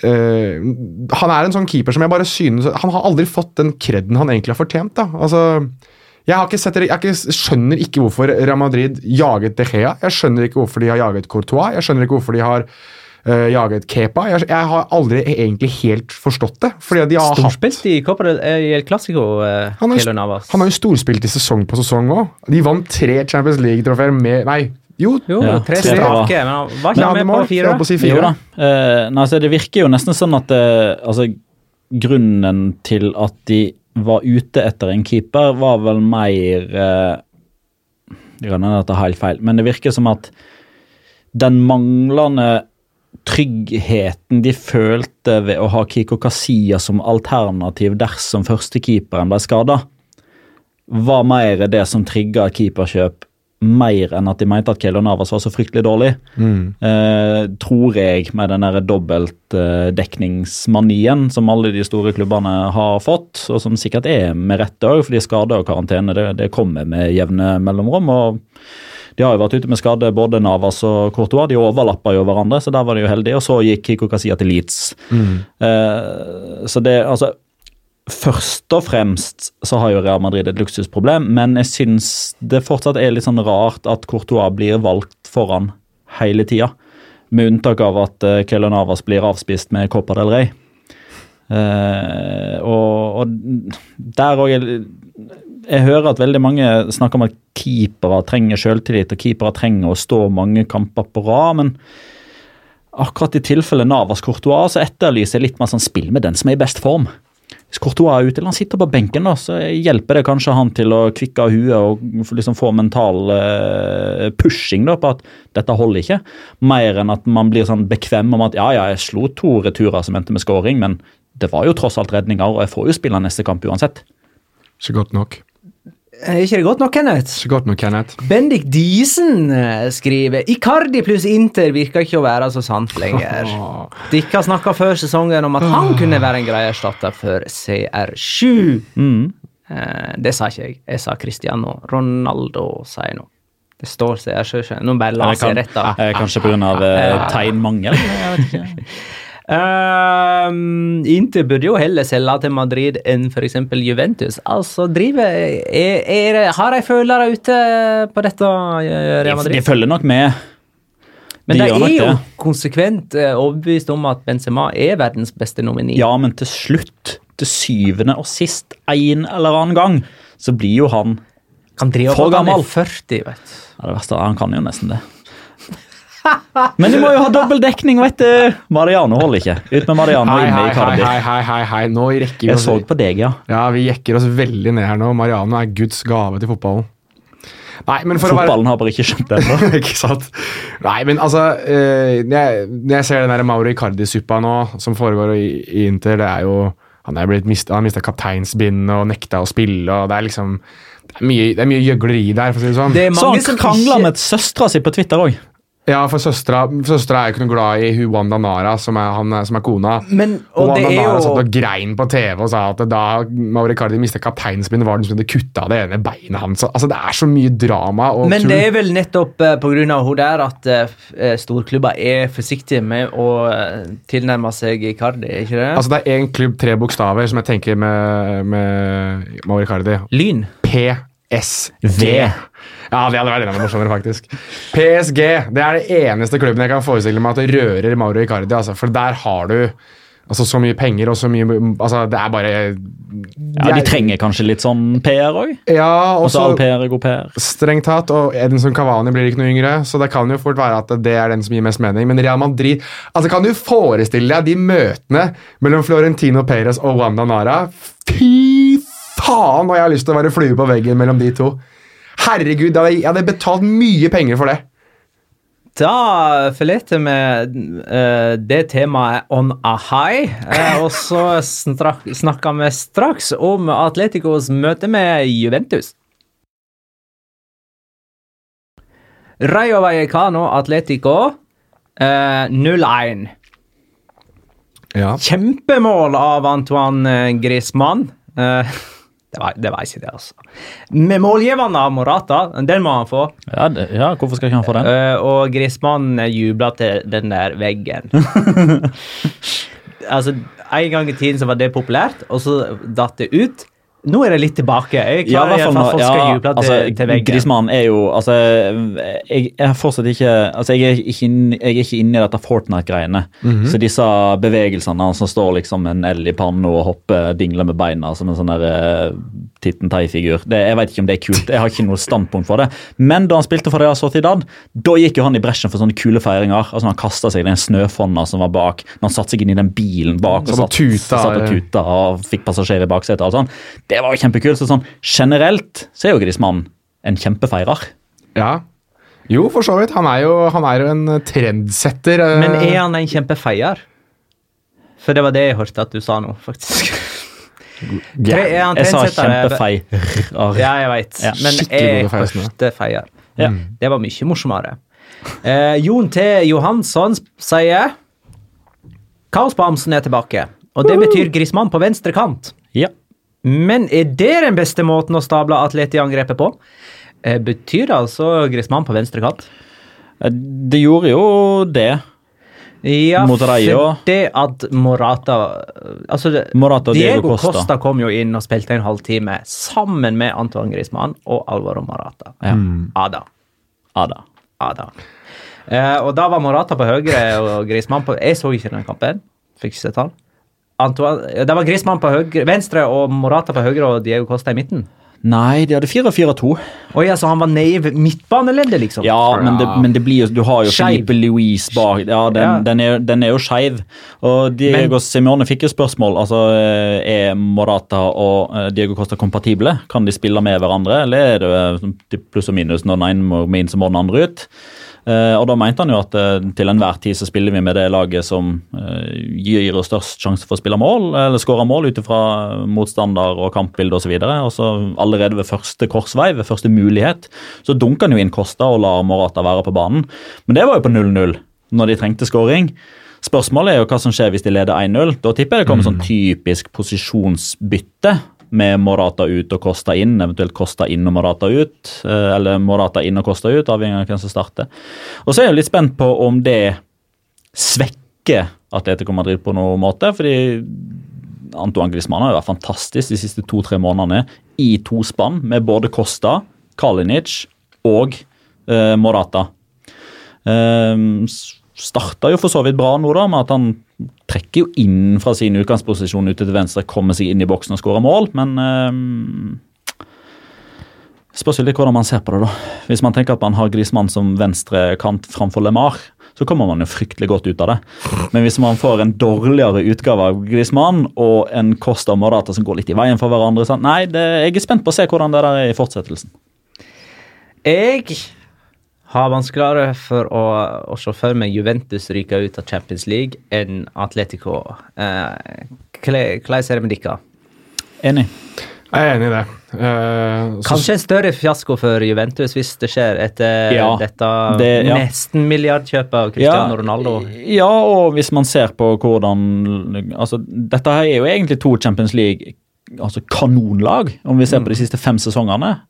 eh, han er en sånn keeper som jeg bare synes Han har aldri fått den kreden han egentlig har fortjent. da. Altså jeg, har ikke sett, jeg ikke, skjønner ikke hvorfor Real Madrid jaget De Gea. Jeg skjønner ikke hvorfor de har jaget Courtois. Jeg skjønner ikke hvorfor de har uh, jaget Kepa. Jeg, jeg har aldri egentlig helt forstått det. fordi de har hatt Storspilt i Copa del eh, Clásico, han har, Navas. han har jo storspilt i sesong på sesong òg. De vant tre Champions League-trofeer med Nei, jo. Jo, Ja, tre strake, men hva var ikke han med på fire? på si fire. Jo da. Eh, nei, så det virker jo nesten sånn at eh, altså, grunnen til at de var ute etter en keeper, var vel mer eh, Det kan hende at det er helt feil, men det virker som at den manglende tryggheten de følte ved å ha Kiko Kasia som alternativ dersom førstekeeperen ble skada, var mer det som trigga keeperkjøp, mer enn at de mente at Keylor Navas var så fryktelig dårlig. Eh, tror jeg, med den der eh, som alle de store klubbene har fått, og som sikkert er med rette òg, fordi skade og karantene det, det kommer med jevne mellomrom. og de har jo vært ute med skade, både Navas og Courtois. De overlapper jo hverandre, så der var de jo heldige. Og så gikk Kiko Kasia til Leeds. Eh, så det, altså Først og fremst så har jo Real Madrid et luksusproblem, men jeg syns det fortsatt er litt sånn rart at Courtois blir valgt foran hele tida. Med unntak av at uh, Kelo Navas blir avspist med Copa del Rey. Uh, og, og der òg Jeg hører at veldig mange snakker om at keepere trenger selvtillit, og keepere trenger å stå mange kamper på rad, men akkurat i tilfellet Navas Courtois så etterlyser jeg litt mer sånn spill med den som er i best form. Hvis Courtois er ute, eller han sitter på benken, da, så hjelper det kanskje han til å kvikke av huet og liksom få mental uh, pushing da, på at dette holder ikke. Mer enn at man blir sånn bekvem om at ja, ja, jeg slo to returer som endte med scoring, men det var jo tross alt redninger, og jeg får jo spille neste kamp uansett. Ikke godt nok. Er ikke det godt nok, Kenneth? Ikke godt nok, Kenneth. Bendik Diesen eh, skriver Icardi pluss Inter virker ikke å være så sant lenger. Dere snakka før sesongen om at han kunne være en grei erstatter for CR7. Mm. Eh, det sa ikke jeg. Jeg sa Cristiano Ronaldo, sa jeg nå. Det står CR7. Nå bare la seg rett av. eh, kanskje pga. Tegnmangel? Jeg vet ikke. Ehm, Inter burde jo heller selge til Madrid enn f.eks. Juventus. Altså, driver er, er, Har de følere ute på dette, eh, Real De, de følger nok med. Men de er jo det. konsekvent eh, overbevist om at Benzema er verdens beste nomini. Ja, men til slutt, til syvende og sist, en eller annen gang, så blir jo han For gammel. 40, vet ja, det verste, er, Han kan jo nesten det. Men du må jo ha dobbel dekning, vet du! Mariano holder ikke. Ut med Mariano Hei, inne i Cardi. Cardiff. hei, hei, hei, hei. Nå rekker vi Jeg oss så på deg, ja. Ja, vi jekker oss veldig ned her nå. Mariano er Guds gave til fotballen. Nei, men for å være Fotballen har bare ikke skjønt det ennå. ikke sant? Nei, men altså eh, når, jeg, når jeg ser den der Mauro Icardi-suppa nå, som foregår i, i Inter, det er jo Han er blitt mista, han mista kapteinsbindet og nekta å spille, og det er liksom Det er mye, det er mye gjøgleri der, for å si det sånn. Det er Så mange han som krangler ikke- med søstera si på Twitter òg. Ja, for søstera er jo ikke noe glad i hun Wanda Nara, som er, han, som er kona. Men, og og Wanda Nara Nara satt og grein på TV og sa at da Mauri Cardi mista kapteinspinnet, var det som hadde kutta det ene beinet hans. Altså, Det er så mye drama Men det er vel nettopp uh, pga. hun der at uh, storklubber er forsiktige med å eh, tilnærme seg Icardi, ikke det? Altså, det er én klubb, tre bokstaver, som jeg tenker med, med Mauro Icardi. Lyn. PSG. Ja, det hadde vært enda morsommere, faktisk. PSG det er det eneste klubben jeg kan forestille meg at det rører Mauro Icardi. Altså, for der har du Altså så mye penger og så mye Altså, det er bare Ja, De trenger kanskje litt sånn PR òg? Ja, og så så all PR er god PR. Strengt tatt, og Edinson Cavani blir ikke noe yngre, så det kan jo fort være at det er den som gir mest mening. Men Real Madrid altså Kan du forestille deg de møtene mellom Florentino Perez og Wanda Nara? Fy faen, og jeg har lyst til å være flue på veggen mellom de to. Herregud, jeg hadde- jeg hadde betalt mye penger for det. Da forlater vi uh, det temaet on a high, uh, og så snakker vi straks om Atleticos møte med Juventus. Rayo Vallecano Atletico uh, 0-1. Ja. Kjempemål av Antoine Griezmann. Eh, det, var, det var ikke det, altså. Med målgivende av Morata, den må han få. Ja, det, ja, hvorfor skal ikke han få den? Eh, og Grismannen jubla til den der veggen. altså, En gang i tiden så var det populært, og så datt det ut. Nå er det litt tilbake. Jeg klarer Ja, i hvert fall folk skal ja, juble til, altså, til veggen. Griezmann er jo altså, jeg, jeg er fortsatt ikke altså, jeg, er ikke inn, jeg er ikke inne i dette Fortnite-greiene. Mhm. Så disse bevegelsene han som står liksom en L i panna og hopper dingler med beina som en sånn der uh, Titten Tai-figur. Jeg vet ikke om det er kult. Jeg har ikke noe standpunkt for det. Men da han spilte for Real Sociedad, da gikk jo han i bresjen for sånne kule feiringer. Altså Han kasta seg i den snøfonna som var bak. Når han satte seg inn i den bilen bak og Satt og satt, tuta, satt og tuta og fikk passasjerer i baksetet. og alt sånt. Det var jo kjempekult. Så sånn, generelt så er jo Griezmann en kjempefeirer. ja. Jo, for så vidt. Han er jo, han er jo en trendsetter. eh, Men er han en kjempefeier? For det var det jeg hørte at du sa nå, faktisk. Han Jeg sa kjempefei. Ja, jeg veit. Ja, Men jeg hørte feier. Ja. Det var mye morsommere. Eh, Jon T. Johansson sier Kaosbamsen er tilbake, og det betyr Grismann på venstre kant. Ja. Men er det den beste måten å stable Atleti-angrepet på? Eh, betyr det altså Grismann på venstre kant? Det gjorde jo det. Ja, Mot Rayo. for det at Morata Altså, det, Morata og Diego Diego Costa. Costa. kom jo inn og spilte en halvtime sammen med Antoine Griezmann og Alvaro Morata. Ja. Ada. Ada. Ada. Eh, og da var Morata på høyre og Griezmann på Jeg så ikke den kampen. Fikk ikke sett han. Antoine, det var Griezmann på høyre, venstre og Morata på høyre og Diego Costa i midten. Nei, de hadde 4-4-2. Oi, altså han var i midtbaneleddet, liksom? Ja, men det, men det blir jo Du har jo Skeiv. Filipe Louise bak. Ja, den, Ja. Den, er, den er jo skeiv. Og Diego Simione fikk jo spørsmål. Altså, eh, Er Morata og eh, Diego Costa kompatible? Kan de spille med hverandre, eller er det eh, typ pluss og minus når den ene må inn, så må den andre ut? Eh, og Da mente han jo at eh, til enhver tid så spiller vi med det laget som eh, gir oss størst sjanse for å spille mål, eller skåre mål ut ifra motstander og kampbilde osv. Allerede ved første korsvei, ved første mulighet, så dunker han jo inn Kosta og lar Morata være på banen. Men det var jo på 0-0 når de trengte skåring. Spørsmålet er jo hva som skjer hvis de leder 1-0. Da tipper jeg det kommer sånn typisk posisjonsbytte med Morata ut og Costa inn, eventuelt Costa inn og Morata ut. eh, Eller Morata inn og Costa ut, avhengig av hvem som starter. Og så er jeg litt spent på om det svekker Atletico Madrid på noen måte. fordi Antoine Griezmann har vært fantastisk de siste to-tre månedene i to spann med både Costa, Kalinic og eh, Morata. Eh, starta jo for så vidt bra nå, da, med at han trekker jo inn fra sin utgangsposisjon ute til venstre, kommer seg inn i boksen og skårer mål, men eh, Spørs litt hvordan man ser på det, da. Hvis man tenker at man har Grismann som venstre kant framfor LeMar, så kommer man jo fryktelig godt ut av det. Men hvis man får en dårligere utgave av Grismann og en Costa og Morata som går litt i veien for hverandre? Nei, det, jeg er spent på å se hvordan det der er i fortsettelsen. Jeg har vanskeligere for å, å se for meg Juventus ryke ut av Champions League enn Atletico. Eh, Hvordan er det med dere? Enig. Jeg er enig i det. Så- Kanskje en større fiasko for Juventus hvis det skjer etter Ja, dette det- ja. nesten milliardkjøpet av Cristiano Ronaldo. Ja, og hvis man ser på hvordan altså, Dette her er jo egentlig to Champions League altså kanonlag, om vi ser på de siste fem sesongene.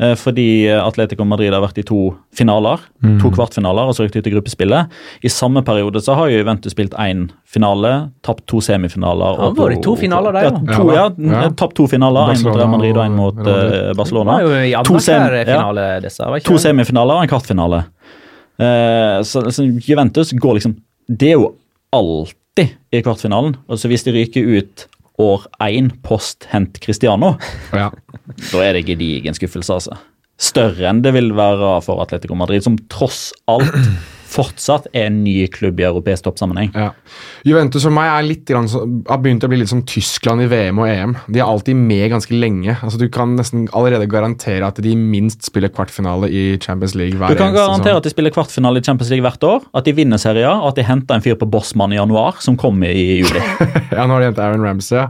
Eh, Fordi Atletico Madrid har vært i to finaler, to kvartfinaler og så rykket ut i gruppespillet. I samme periode så har jo Juventus spilt én finale, tapt to semifinaler. Han var vært i to finaler der, ja. To, ja, Ja. Tapt to finaler, én mot Real Madrid og én mot uh, Madrid. eh, Det Barcelona. var jo i To sem- ja. finale, disse. Var ikke To semifinaler og en kvartfinale. Uh, så, så Juventus går liksom Det er jo alltid i kvartfinalen. og så Hvis de ryker ut år én post hent Cristiano, Ja. da er det gedigen skuffelse, altså. Større enn det vil være for Atletico Madrid, som tross alt fortsatt er en ny klubb i europeisk toppsammenheng. Ja. Juventus for meg er litt, grann har begynt å bli litt som Tyskland i VM og EM. De er alltid med ganske lenge. Altså, du kan nesten allerede garantere at de minst spiller kvartfinale i Champions League hver Du kan garantere sånn. at de spiller kvartfinale i Champions League hvert år, at de vinner serier, og at de henter en fyr på Bossmann i januar som kommer i juli. Ja, nå har de hentet Aaron Ramsey,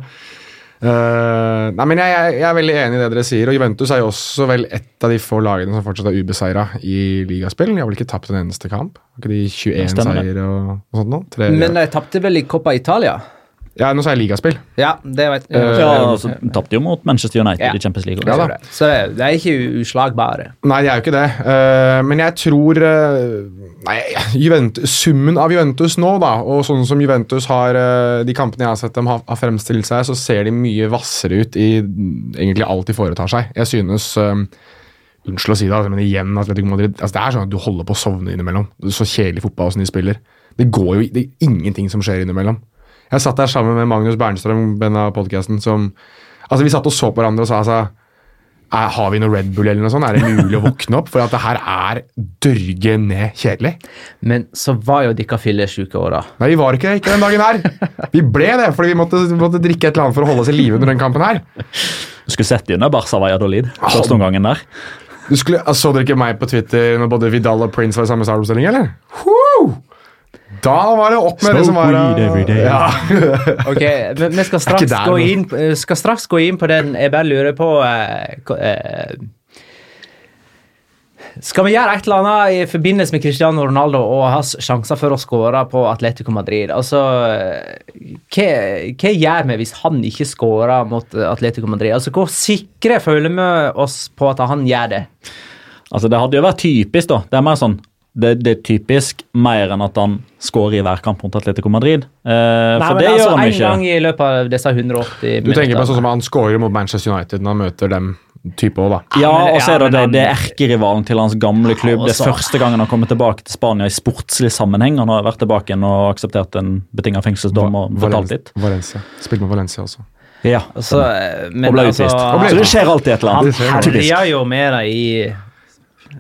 Eh, nei, men jeg, jeg, jeg er veldig enig i det dere sier. og Juventus er jo også vel et av de få lagene som fortsatt er ubeseira i ligaspill. De har vel ikke tapt en eneste kamp? Har ikke de 21 seier og, og sånt noe? Tre, Men de tapte vel i Coppa Italia? Ja, nå sa jeg ligaspill. Ja, det vet jeg. Ja, altså, Tapte jo mot Manchester United Ja. i Champions League. Ja da. Så det, det er ikke uslagbare. Nei, det er jo ikke det. Eh, men jeg tror eh, Nei, Juventus, Summen av Juventus nå, da, og sånn som Juventus har eh, De kampene jeg har sett dem har, fremstilt seg, så ser de mye hvassere ut i egentlig alt de foretar seg. Jeg synes Unnskyld å si det, altså, men igjen Atletico Madrid altså Det er sånn at du holder på å sovne innimellom. Det er så kjedelig fotball som de spiller. Det går jo det er ingenting som skjer innimellom. Jeg satt der sammen med Magnus Bernstrøm, venn av podkasten, som Altså, vi satt og så på hverandre og sa altså er, Har vi noe Red Bull eller noe sånt? Er det mulig å våkne opp? For at det her er dørge ned kjedelig. Men så var jo dere fillesjuke òg, da. Nei, vi var ikke det ikke den dagen her. Vi ble det fordi vi måtte, måtte drikke et eller annet for å holde oss i live under den kampen her. Du skulle sett inn Barca Valladolid første omgangen der. Du skulle, altså, så dere ikke meg på Twitter når både Vidal og Prince var i samme startoppstilling, eller? Woo! Da var det opp med det som var weed every day. Ja. Ok, men Vi skal straks, der gå inn, eh, skal straks gå inn på den. Jeg bare lurer på uh, eh, Skal vi gjøre et eller annet i forbindelse med Cristiano Ronaldo og hans sjanser for å skåre på Atletico Madrid? Altså, hva, hva gjør vi hvis han ikke skårer mot Atletico Madrid? Altså, Hvor sikre føler vi oss på at han gjør det? Altså, Det hadde jo vært typisk, da. Det er mer sånn det, det er typisk mer enn at han skårer i hver kamp mot Atletico Madrid. Eh, Nei, for men det altså, gjør han ikke. En gang i løpet av disse 180 Du tenker på sånn som han skårer mot Manchester United når han møter dem type òg, da. Ja, og så er det det, er erkerivalen til hans gamle klubb. Det er første gangen han kommer tilbake til Spania i sportslig sammenheng. Han har vært tilbake igjen og akseptert en betinga fengselsdom og betalt litt. Valencia. Spilte med Valencia også. Ja, Altså, men og ble altså, utvist. Altså, Så det skjer alltid et eller annet. Han herja jo med det i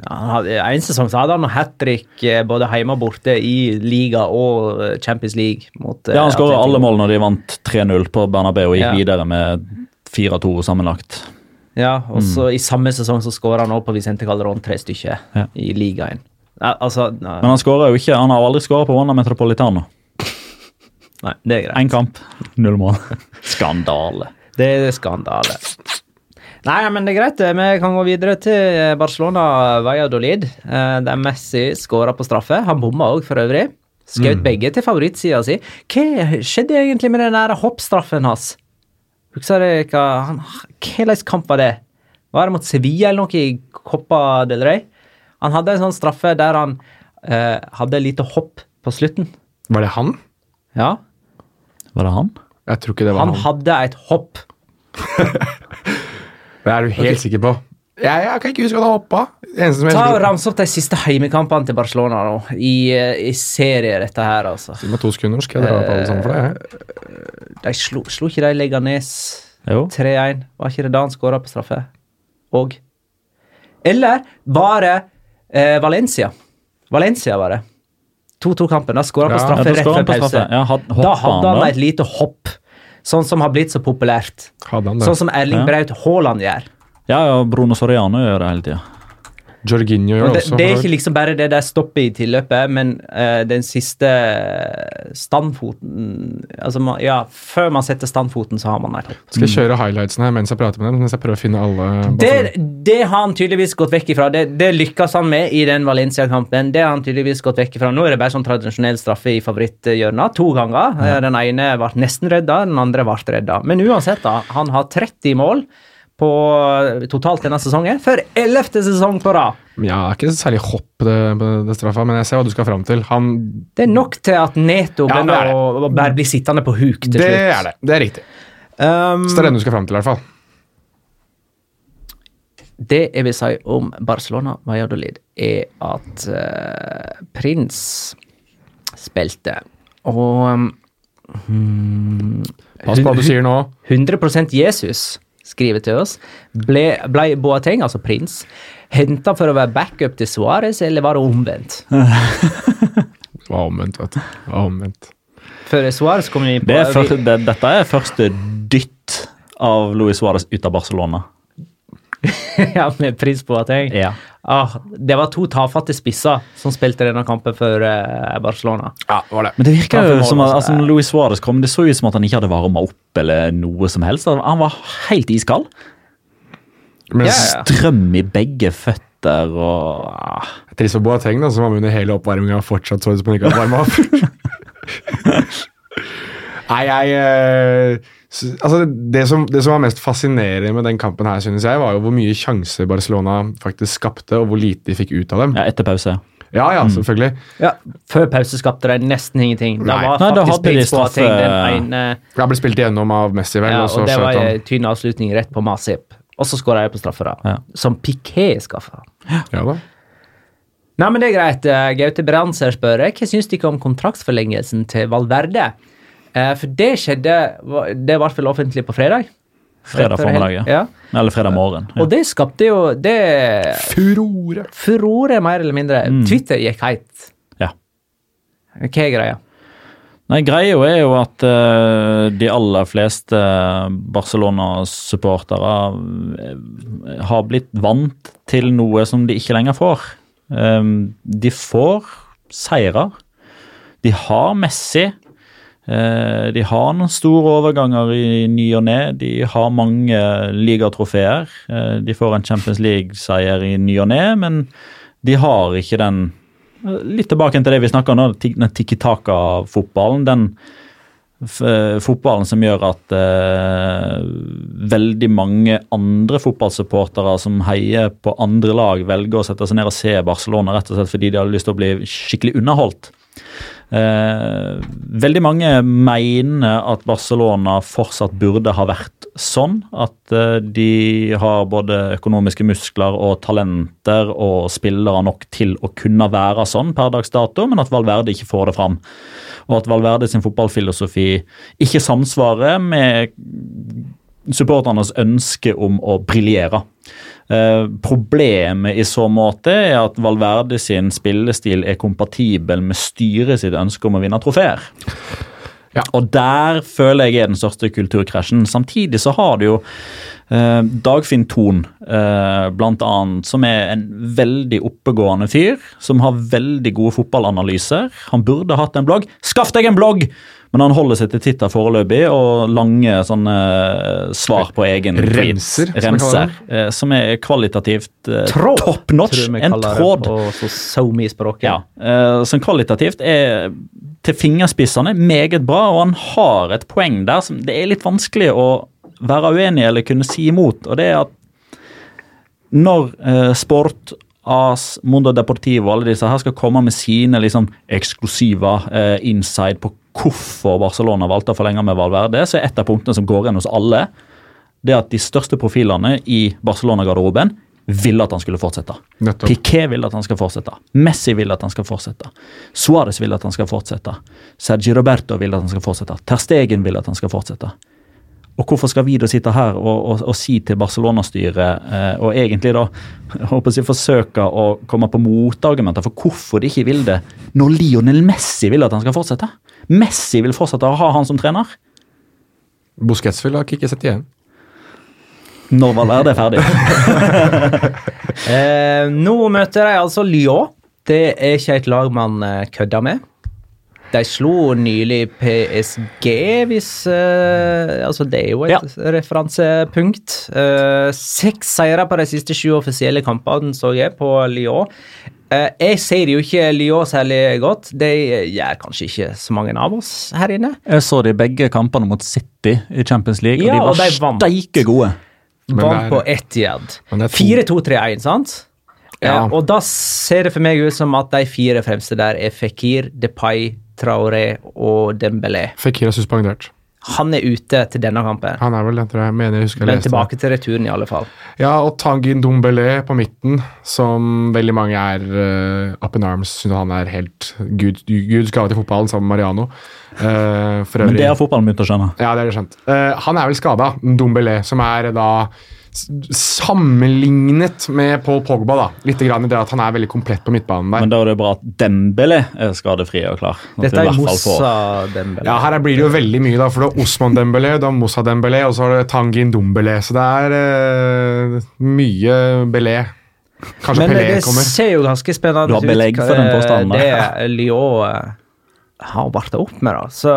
han hadde, En sesong så hadde han hat trick både hjemme og borte i liga og eh, Champions League. Mot, eh, Ja, Han skåret alle mål når de vant 3-0 på Bernabeu og gikk Ja. videre med 4-2 sammenlagt. Ja, og så I samme sesong så skåra han også på Vicente Calderón tre stykker Ja. i ligaen. Altså Men han skårer jo ikke, han har aldri skåret på Wanda Metropolitano. nei, det er greit. Én kamp, null mål. Skandale. Det er skandale. Nei, men det er greit. Vi kan gå videre til Barcelona Valladolid, eh, der Messi skåra på straffe. Han bomma òg, for øvrig. Skjøt begge til favorittsida si. Hva skjedde egentlig med den der hoppstraffen hans? Husker dere hva han- Hvilken kamp var det? Var det mot Sevilla eller noe i Copa del Rey? Han hadde en sånn straffe der han eh, hadde lite hopp på slutten. Var det han? Ja, Var det han? Jeg tror ikke det var han han. hadde et hopp. Det er du helt sikker på. Jeg, jeg kan ikke huske at han hoppa. Ta og Rams opp de siste heimekampene til Barcelona nå, i, eh, i serie, dette her, altså. Gi meg to sekunder, så skal jeg dra opp alle sammen for deg. De slo, slo ikke de Leganes 3-1? Var ikke det da han skåra på straffe? Og Eller var det eh, Valencia? Valencia var det. 2-2-kampen. Da skåra Ja, på straffe ja, rett før pause. Ja, had, Da hadde han da? et lite hopp, sånn som har blitt så populært. Sånn som Erling Ja. Braut Haaland gjør. Ja, ja, Bruno Soriano gjør det hele tida. Jorginho gjør det det, også. det er ikke liksom bare det der stoppet i tilløpet, men uh, den siste standfoten Altså, man, ja, før man setter standfoten, så har man der. Skal jeg kjøre highlightsen her mens jeg prater med dem? Mens jeg prøver å finne alle Det, det har han tydeligvis gått vekk ifra. Det, det lykkes han med i den Valencia-kampen. Det har han tydeligvis gått vekk ifra. Nå er det bare sånn tradisjonell straffe i favoritthjørnet. To ganger. Ja. Den ene ble nesten redda, den andre ble redda. Men uansett, da. Han har 30 mål på totalt denne sesongen, for ellevte sesong på rad. Ja, det er ikke særlig hopp, det, det straffa, men jeg ser hva du skal fram til. Han, Det er nok til at Neto Ja, er begynner å, å bare bli sittende på huk til det slutt. er det. Det er riktig. Um, Så det er den du skal fram til, i hvert fall. Det jeg vil si om Barcelona Valladolid, er at uh, Prins spilte. Og um, Pass på hva du sier nå. 100% Jesus skriver til oss. Ble, ble Boateng, altså prins, henta for å være backup til Suárez, eller var det omvendt? Det var omvendt, vet du. Det var omvendt. Før Suárez kom inn på Det er fyr, det, dette er første dytt av Luis Suárez ut av Barcelona. ja, med prins Boateng. Ja. Ah, det var to tafatte spisser som spilte denne kampen for eh, Barcelona. Ja, var det. Men det virker jo som at altså. Luis Suárez kom, det så ut som at han ikke hadde varma opp eller noe som helst. Han var helt iskald. Men. Strøm i begge føtter og ah. trist for Boateng, da, som var med under hele oppvarminga og fortsatt så ut som han ikke hadde varma opp. Nei, jeg eh, Altså, det som, det som var mest fascinerende med den kampen her, synes jeg, var jo hvor mye sjanser Barcelona faktisk skapte, og hvor lite de fikk ut av dem. ja, etter pause. Ja, ja, selvfølgelig. Ja, Før pause skapte de nesten ingenting. Da Nei. var Nei, da hadde de straffe- den ene ble spilt igjennom av Messi, vel, ja, og så og det var en tynn avslutning rett på Masip. Og så skåra jeg på straffer, da. Ja. Som Piqué skaffa. Ja da. Nei, men det er greit. Eh, Gaute Brandser spør hva syns dere om kontraktsforlengelsen til Valverde. Eh, for det skjedde Det ble vel offentlig på fredag? Fredag formiddag, ja. ja. Eller fredag morgen. Ja. Og det skapte jo det Furore. furore, mer eller mindre. Twitter gikk heit. Ja. Hva er greia? Nei, Greia er jo at uh, de aller fleste Barcelona-supportere eh, har blitt vant til noe som de ikke lenger får. Um, de får seirer. De har Messi. Eh, de har noen store overganger i ny og ne. De har mange ligatrofeer. Eh, de får en Champions League-seier i ny og ne, men de har ikke den Litt tilbake til det vi snakka om, den tikki taka-fotballen. Den fotballen som gjør at eh, veldig mange andre fotballsupportere som heier på andre lag, velger å sette seg ned og se Barcelona rett og slett fordi de har lyst til å bli skikkelig underholdt. Eh, veldig mange mener at Barcelona fortsatt burde ha vært sånn. At eh, de har både økonomiske muskler og talenter og spillere nok til å kunne være sånn per dags dato, men at Valverde ikke får det fram. Og at Valverde sin fotballfilosofi ikke samsvarer med supporternes ønske om å briljere. Eh, problemet i så måte er at Valverde sin spillestil er kompatibel med styret sitt ønske om å vinne trofeer. Ja. Og der føler jeg er den største kulturkrasjen. Samtidig så har du jo eh, Dagfinn Thon, eh, blant annet, som er en veldig oppegående fyr. Som har veldig gode fotballanalyser. Han burde hatt en blogg. Skaff deg en blogg! Men han holder seg til Twitter foreløpig og lange sånne eh, svar på egen Renser. tweet. som eh, Som er kvalitativt eh, Tråd, top notch. tror vi En tråd. på SoMe-språket. Ja, eh, som kvalitativt er til fingerspissene meget bra, og han har et poeng der som det er litt vanskelig å være uenig eller kunne si imot, og det er at når Sport, AS, Mundo Deportivo og alle disse her skal komme med sine liksom eksklusive eh, inside på hvorfor Barcelona valgte å forlenge med Valverde, så er et av punktene som går igjen hos alle, det at de største profilene i Barcelona-garderoben ville at han skulle fortsette. Nettopp. Piqué ville at han skal fortsette. Messi ville at han skal fortsette. Suárez ville at han skal fortsette. Sergi Roberto ville at han skal fortsette. Ter Stegen vil at han skal fortsette. Og hvorfor skal vi da sitte her og, og, og si til Barcelona-styret, eh, og egentlig da håper jeg, forsøke å komme på motargumenter for hvorfor de ikke vil det, når Lionel Messi vil at han skal fortsette? Messi vil fortsette å ha han som trener. Busquets vil ha ikke sett igjen. Når var det ferdig. Eh, nå møter de altså Lyon. Det er ikke et lag man eh, kødder med. De slo nylig PSG, hvis uh, Altså, det er jo et Ja. referansepunkt. Uh, seks seire på de siste sju offisielle kampene, så jeg, på Lyon. Uh, jeg ser jo ikke Lyon særlig godt. Det gjør kanskje ikke så mange av oss her inne. Jeg så de begge kampene mot City i Champions League, Ja, og de de var steike gode. Vant på Etiad. Men det er to- 4-2-3-1, sant? Ja. Og da ser det for meg ut som at de fire fremste der er Fikir, Depay, Traoré og Dembélé. Fikir er suspendert. Han er ute til denne kampen. Han er vel det, tror jeg. Mener jeg husker jeg Men leste det. tilbake til returen, i alle fall. Ja, og Tangin Dombele på midten, som veldig mange er uh, up in arms. Synes han er helt gud, Gud gave til fotballen, sammen med Mariano. Uh, for Men det har fotballen begynt å skjønne. Ja, det har de skjønt. Uh, han er vel skada, Dombele, som er da sammenlignet med Paul Pogba, da. Litt grann i det at han er veldig komplett på midtbanen der. Men da er det bra at Dembele er skadefri og klar. Dette er får- Dembele. Ja, her blir det jo veldig mye, da, for det er Osman Dembele, det er Moussa Dembele, og så har det Tangin Dombele. Så det er uh, mye Belé. Kanskje Men Pelé det ser jo ganske spennende Du har belegg ut, for den eh, påstanden der. Det Lyon eh, har varta opp med, da. Så,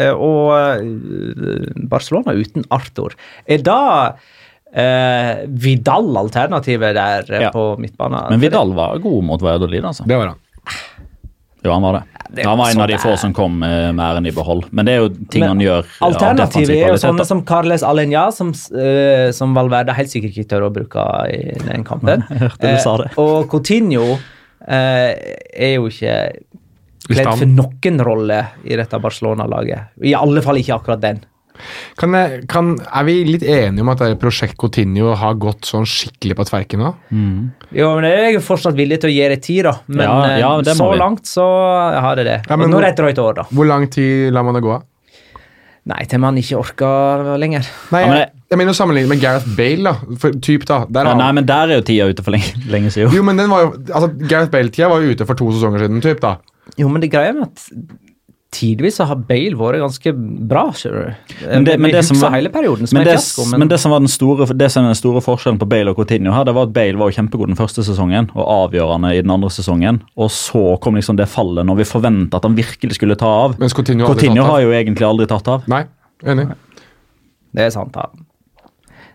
eh, og eh, Barcelona uten Arthur. Er da eh, Vidal alternativet der eh, Ja. på midtbanen? Men Vidal var god mot Valladolid, altså. Det var han. Jo, han var det. det han var en sånn av de få som kom eh, med æren i behold. Men det er jo ting Men han gjør. Alternativet er jo sånne som Carles Alenya, som, uh, som Valverde helt sikkert ikke tør å bruke i den kampen. Jeg hørte du sa det. Eh, og Coutinho uh, er jo ikke kledd for noen rolle i dette Barcelona-laget. I alle fall ikke akkurat den. Kan jeg, kan, er vi litt enige om at prosjekt Coutinho har gått sånn skikkelig på tverken nå? Jo, men Jeg er jo fortsatt villig til å gi det tid, da. Men Ja, ja, eh, det så langt så har det det. Ja, men nå er det et drøyt år, da. Hvor lang tid lar man det gå av? Nei, til man ikke orker lenger. Nei, Ja, jeg, jeg mener å sammenligne med Gareth Bale, da. For, typ, da. Der Ja, nei, men der er jo tida ute for lenge, lenge siden. Jo, men den var jo altså, Gareth Bale-tida var jo ute for to sesonger siden, typ, da. Jo, men det greia med at tidvis har Bale vært ganske bra, skjønner du. Men det- men det som var- perioden Men det, fiasko, men det som var den store, det som er den store forskjellen på Bale og Coutinho her, det var at Bale var jo kjempegod den første sesongen og avgjørende i den andre sesongen. Og så kom liksom det fallet når vi forventa at han virkelig skulle ta av. Mens Coutinho Coutinho har jo egentlig aldri tatt av. Nei, enig. Det er sant, da.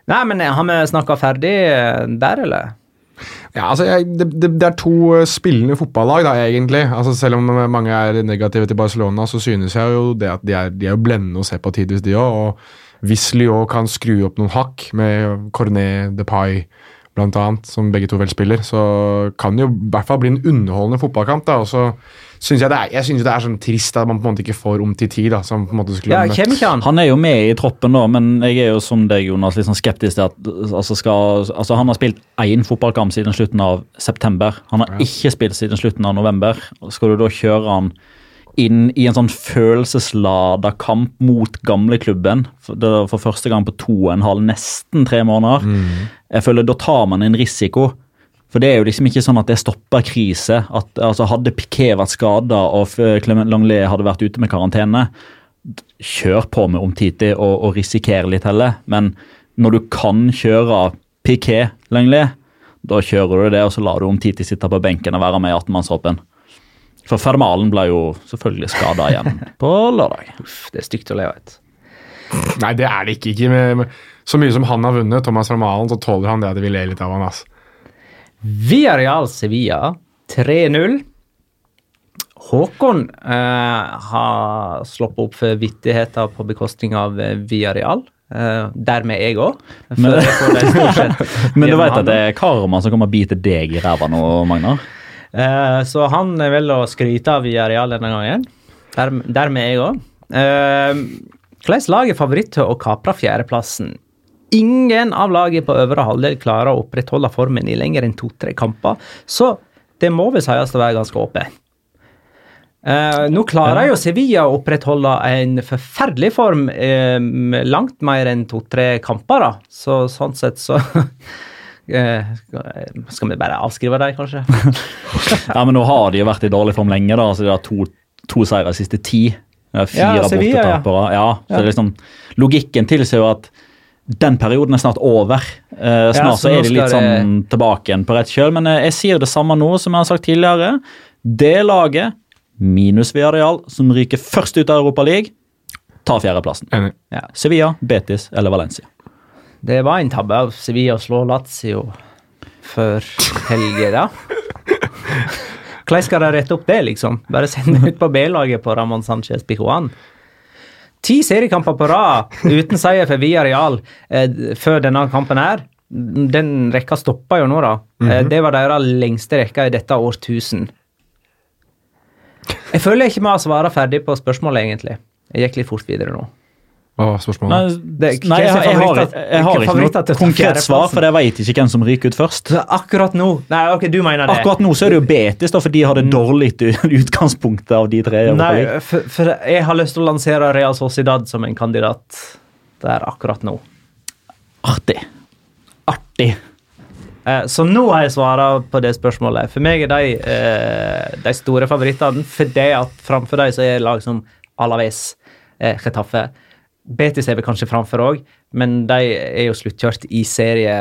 Nei, men har vi snakka ferdig eh, der, eller? Ja, altså, jeg, det, det, er to eh, spillende fotballag, da, egentlig. Altså, selv om mange er negative til Barcelona, så synes jeg jo det at de er, de er blendende å se på tidvis, de òg. Og hvis Lyon kan skru opp noen hakk med Cornet, Depay blant annet, som begge to vel spiller, så kan det jo i hvert fall bli en underholdende fotballkamp. da, og så synes jeg det er, jeg synes det er sånn trist at man på en måte ikke får om til tid. da, som på en måte skulle Ja, han? Han er jo med i troppen, da, men jeg er jo som deg, Jonas, litt sånn skeptisk til at altså skal, altså Han har spilt én fotballkamp siden slutten av september. Han har ikke spilt siden slutten av november. Skal du da kjøre han inn i en sånn følelseslada kamp mot gamleklubben for, er for første gang på to og en halv, nesten tre måneder? Jeg føler Da tar man en risiko. For det er jo liksom ikke sånn at det stopper krise. At, altså Hadde Piquet vært skada og Clement Langlet hadde vært ute med karantene, kjør på med Omtiti og, og risikere litt heller. Men når du kan kjøre Piquet Langlet, da kjører du det, og så lar du Omtiti sitte på benken og være med i 18-mannshoppen. For Fermalen ble jo selvfølgelig skada igjen på lørdag. Uff, det er stygt å le av. Nei, det er det ikke. ikke med, med, så mye som han har vunnet, Thomas Ramalen, så tåler han det at vi ler litt av han. Ass. Real Sevilla 3-0. Håkon eh, har sluppet opp for vittigheter på bekostning av Via Real. Uh, dermed jeg òg. Men- Men du veit at det er karma som kommer og biter deg i ræva nå, Magnar? Uh, så han er vel å skryte av Villarreal denne gangen. Der, dermed jeg òg. Uh, Hvilket lag er favoritt til å kapre fjerdeplassen? Ingen av lagene på øvre halvdel klarer å opprettholde formen i lenger enn to-tre kamper, så det må vel sies å være ganske åpent. Eh, nå klarer jo Sevilla å opprettholde en forferdelig form eh, langt mer enn to-tre kamper, da. Så sånn sett så eh, Skal vi bare avskrive dem, kanskje? Ja, men nå har de jo vært i dårlig form lenge, da. Så de har to, to seire de siste ti. Fire Ja, Sevilla, bortetapere. Ja. så det er liksom, logikken tilsier jo at den perioden er snart over. Eh, Ja, snart så så er de litt sånn det- tilbake igjen på rett kjøl. Men eh, jeg sier det samme nå som jeg har sagt tidligere. Det laget, minus Villarreal, som ryker først ut av Europaligaen, tar fjerdeplassen. Ja. Sevilla, Betis eller Valencia. Det var en tabbe av Sevilla å slå Lazio før helga, da. Hvordan skal de rette opp det, liksom? Bare sende ut på B-laget på Ramón Sánchez Pijuan? Ti seriekamper på rad uten seier for Villarreal eh, før denne kampen her. Den rekka stoppa jo nå, da. eh, det var deres lengste rekka i dette årtusen. Jeg føler ikke vi har svara ferdig på spørsmålet, egentlig. Jeg gikk litt fort videre nå. Hva var spørsmålet? Nei, Det nei jeg, jeg, har, jeg, har ikke noe konkret svar, for jeg vet ikke hvem som ryker ut først. Akkurat nå Nei, ok, du mener det. Akkurat nå så er det jo Betis, da, for de har det dårlig utgangspunktet av de tre. Nei, for, for jeg har lyst til å lansere Real Sociedad som en kandidat der akkurat nå. Artig. Artig. Eh, Så nå har jeg svara på det spørsmålet. For meg er de eh, de store favorittene fordi at framfor dem så er lag som Alaves, eh, Getafe. Betis er vel kanskje framfor òg, men de er jo sluttkjørt i serie.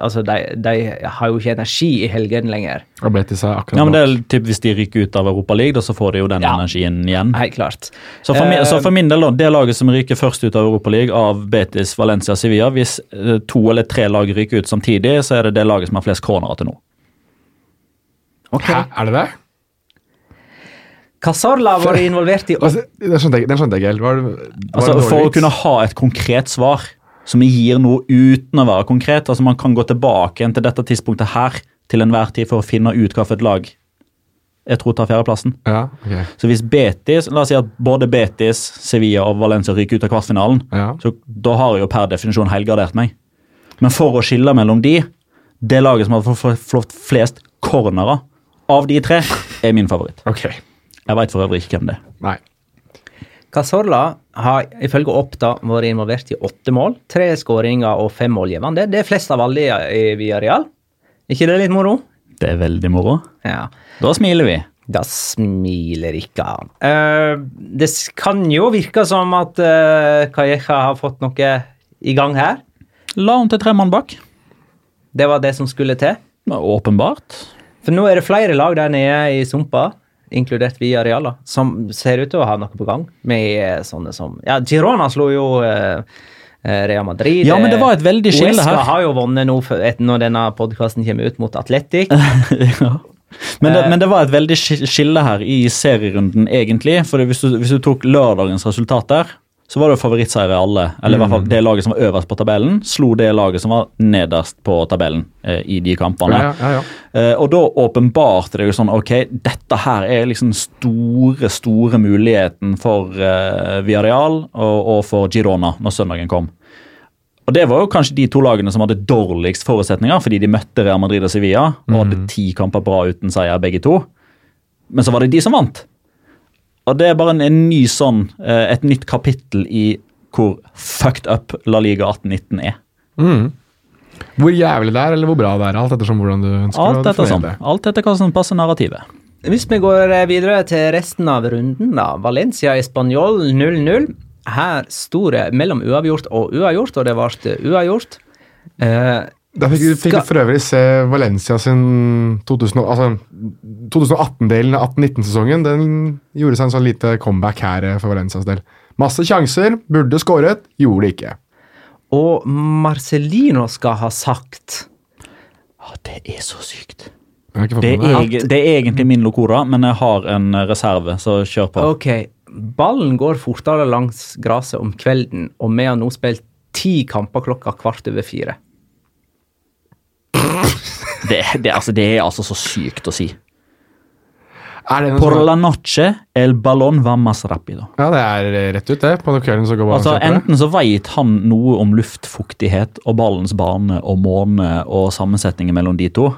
Altså, de, de har jo ikke energi i helgene lenger. Og Betis er akkurat Ja, men det er typ Hvis de ryker ut av Europa League, så får de jo den Ja. energien igjen. Helt klart. Så for, min, Eh, så for min del, det laget som ryker først ut av Europa League av Betis, Valencia, Sevilla Hvis eh, to eller tre lag ryker ut samtidig, så er det det laget som har flest cornerer til nå. Hæ, er det det? Cazorla var involvert i Altså, den skjønte jeg, den skjønte jeg helt. Var, det- var Altså, For å kunne ha et konkret svar som gir noe uten å være konkret altså Man kan gå tilbake til dette tidspunktet her til enhver tid for å finne ut hva for et lag jeg tror tar fjerdeplassen. Ja, okay. Så hvis Betis, la oss si at både Betis, Sevilla og Valencia ryker ut av kvartfinalen, Ja. så da har jeg jo per definisjon helgardert meg. Men for å skille mellom de, det laget som har fått flest cornerer av de tre, er min favoritt. Ok. Jeg veit for øvrig ikke hvem det er. Nei. Casorla har ifølge Oppda vært involvert i åtte mål. Tre skåringer og fem målgivende. Det er flest av alle i Villarreal. ikke det litt moro? Det er veldig moro. Ja. Da smiler vi. Da smiler ikke han. Uh, det kan jo virke som at uh, Calleja har fått noe i gang her. La om til tre mann bak. Det var det som skulle til. Åpenbart. For nå er det flere lag der nede i sumpa, inkludert via da, som ser ut til å ha noe på gang. Med eh, sånne som Ja, Girona slo jo eh, eh, Real Madrid. Ja, men det var et veldig skille her. OSK har jo vunnet nå når denne podkasten kommer ut, mot Atletic. ja. Men det, Eh. men det var et veldig skille her i serierunden, egentlig. For hvis du, hvis du tok lørdagens resultater, så var det favorittseier i alle. Eller i hvert fall det laget som var øverst på tabellen, slo det laget som var nederst på tabellen eh, i de kampene. Ja, ja, ja. Eh, og da åpenbarte det jo sånn Ok, dette her er liksom store, store muligheten for eh, Villarreal og, og for Girona når søndagen kom. Og Det var jo kanskje de to lagene som hadde dårligst forutsetninger, fordi de møtte Real Madrid og Sevilla og hadde ti kamper bra uten seier, begge to. Men så var det de som vant. Og det er bare en, en ny sånn, eh, et nytt kapittel i hvor fucked up La Liga 18-19 er. Mm. Hvor jævlig det er, eller hvor bra det er. Alt ettersom hvordan du ønsker Alt å etter definere sånn. det. Alt etter hva som passer narrativet. Hvis vi går eh, videre til resten av runden, da. Valencia i spanjol 0-0. Her sto det mellom uavgjort og uavgjort, og det ble uavgjort. Eh, Da fikk, du- fikk du for øvrig se Valencia sin 2000, altså, 2018-delen av 18-19-sesongen. Den gjorde seg en sånn lite comeback her eh, for Valencias del. Masse sjanser, burde skåret, gjorde det ikke. og Marcelino skal ha sagt at det er så sykt. Det er, det. er egentlig min locora, men jeg har en eh, reserve, så kjør på. Ok, ballen går fortere langs gresset om kvelden, og vi har nå spilt ti kamper klokka kvart over fire. Det, det, altså, det er altså så sykt å si. Por la noche el ballon va más rápido. Ja, det er rett ut, det. På kvelden så går ballen Altså, enten så veit han noe om luftfuktighet og ballens bane og måne og sammensetningen mellom de to.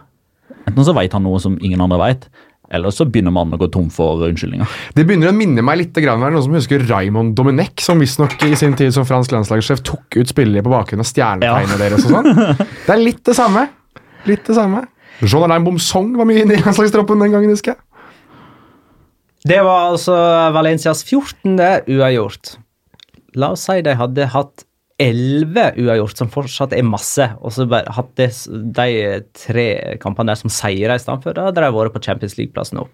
Enten så veit han noe som ingen andre veit, eller så begynner man å gå tom for unnskyldninger. Det begynner å minne meg litt grann, noen som husker Raymond Domenech, som visstnok i sin tid som fransk landslagssjef tok ut spillere på bakgrunn av stjernetegnet deres og sånn. Det er litt det samme. Litt det samme. Jean Alain Bomsong var mye inne i landslagstroppen den gangen, husker jeg. Det var altså Valencias 14. uavgjort. La oss si de hadde hatt 11 uavgjort, som fortsatt er masse, og så bare hatt de tre kampene der som seier i stedet for, da hadde de vært på Champions League-plass nå.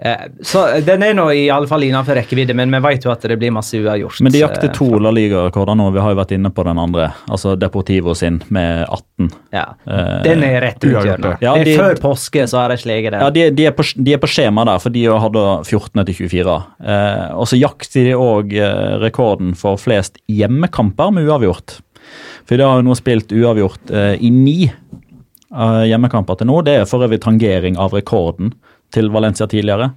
Eh, Så den er nå i alle fall innenfor rekkevidde, men vi vet jo at det blir masse uavgjort. Men de jakter eh, to La Liga-rekorder nå. Vi har jo vært inne på den andre. Altså Deportivo sin med 18. Ja. Eh, Den er rett rundt hjørnet. ja. De- Før påske så har de sleget den. Ja, de, de, er på, de er på skjema der, for de hadde 14 til 24. Eh, og så jakter de òg rekorden for flest hjemmekamper med uavgjort. For de har jo nå spilt uavgjort eh, i ni hjemmekamper til nå. Det er for øvrig tangering av rekorden til Valencia tidligere.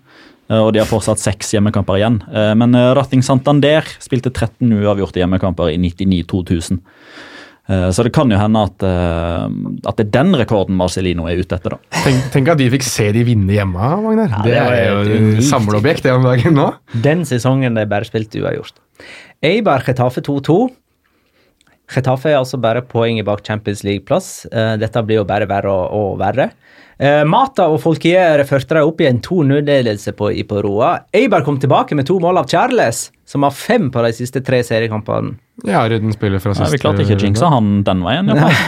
eh, og de har fortsatt seks hjemmekamper igjen. Eh, Men eh, Ratting Santander spilte 13 uavgjorte hjemmekamper i 99-2000. Eh, Så det kan jo hende at, at det er den rekorden Marcelino er ute etter, da. Tenk, tenk at de fikk se de vinne hjemme, Magnar. Ja, det, det er jo et samleobjekt det om dagen nå. Den sesongen de bare spilte uavgjort. Eibar Chetafe 2-2. Chetafe er altså bare poenget bak Champions League-plass. Eh, dette blir jo bare verre og, og verre. Eh, Mata og Folkier førte dem opp i en 2-0-ledelse på, i på Roa. Eibar kom tilbake med to mål av Charles, som har fem på de siste tre seriekampene. Ja, Rydden spiller fra Nei, siste vi klarte ikke å jinxe han den veien. Ja.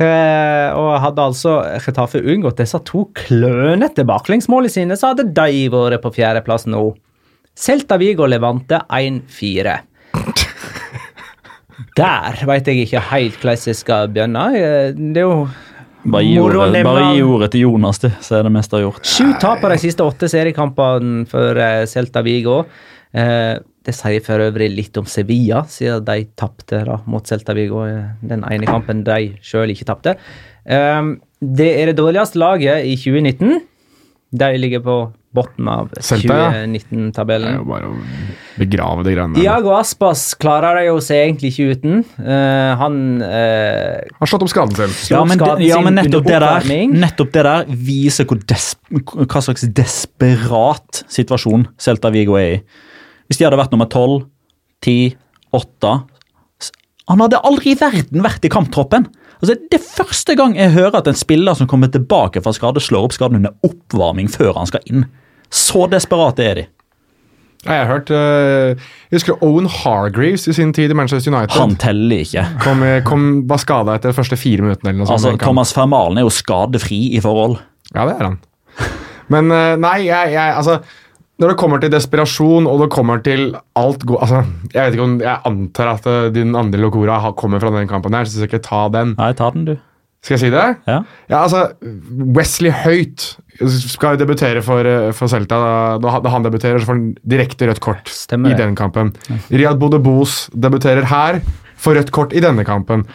Eh, og hadde altså Chetafe unngått disse to klønete baklengsmålene sine, så hadde de vært på fjerdeplass nå. Celta Vigo Levante 1-4. Der veit jeg ikke helt hvordan jeg skal begynne. Eh, Det er jo Bare gi ordet, bare gi ordet til Jonas, du, så er det meste gjort. Sju tap på de siste åtte seriekampene for eh, Celta Vigo. Eh, det sier for øvrig litt om Sevilla, siden de tapte mot Celta Vigo i den ene kampen de sjøl ikke tapte. Eh, det er det dårligste laget i 2019. De ligger på bunnen av 2019-tabellen. Det er jo bare å begrave de greiene der. Iago Aspas klarer det jo seg egentlig ikke uten. Uh, han uh, Har slått opp skaden sin. Ja, men, skaden ja, men nettopp, det der, nettopp det der viser hvor des, hva slags desperat situasjon Celta Vigo er i. Hvis de hadde vært nummer 12, 10, 8 Han hadde aldri i verden vært i kamptroppen! Altså, det er første gang jeg hører at en spiller som kommer tilbake fra skade, slår opp skaden under oppvarming før han skal inn. Så desperate er de. Jeg har hørt eh, Jeg husker Owen Hargreaves i sin tid i Manchester United. Han teller ikke. kom, kom, var skada etter de første fire minuttene. eller noe sånt. Altså. Thomas Fermalen er jo skadefri i forhold. Ja, det er han. Men eh, nei, jeg, jeg altså Når det kommer til desperasjon, og det kommer til alt go altså, Jeg vet ikke om, jeg antar at eh, din andre Locora kommer fra den kampen her, så jeg skal ikke ta den. Nei, ta den, du. Skal jeg si det? Ja. Ja, altså Wesley Høyt skal jo debutere for, eh, for Celta. Da, da han- debuterer, så får han direkte rødt kort Stemmer i den kampen. Riyad Bodebos debuterer her, får rødt kort i denne kampen.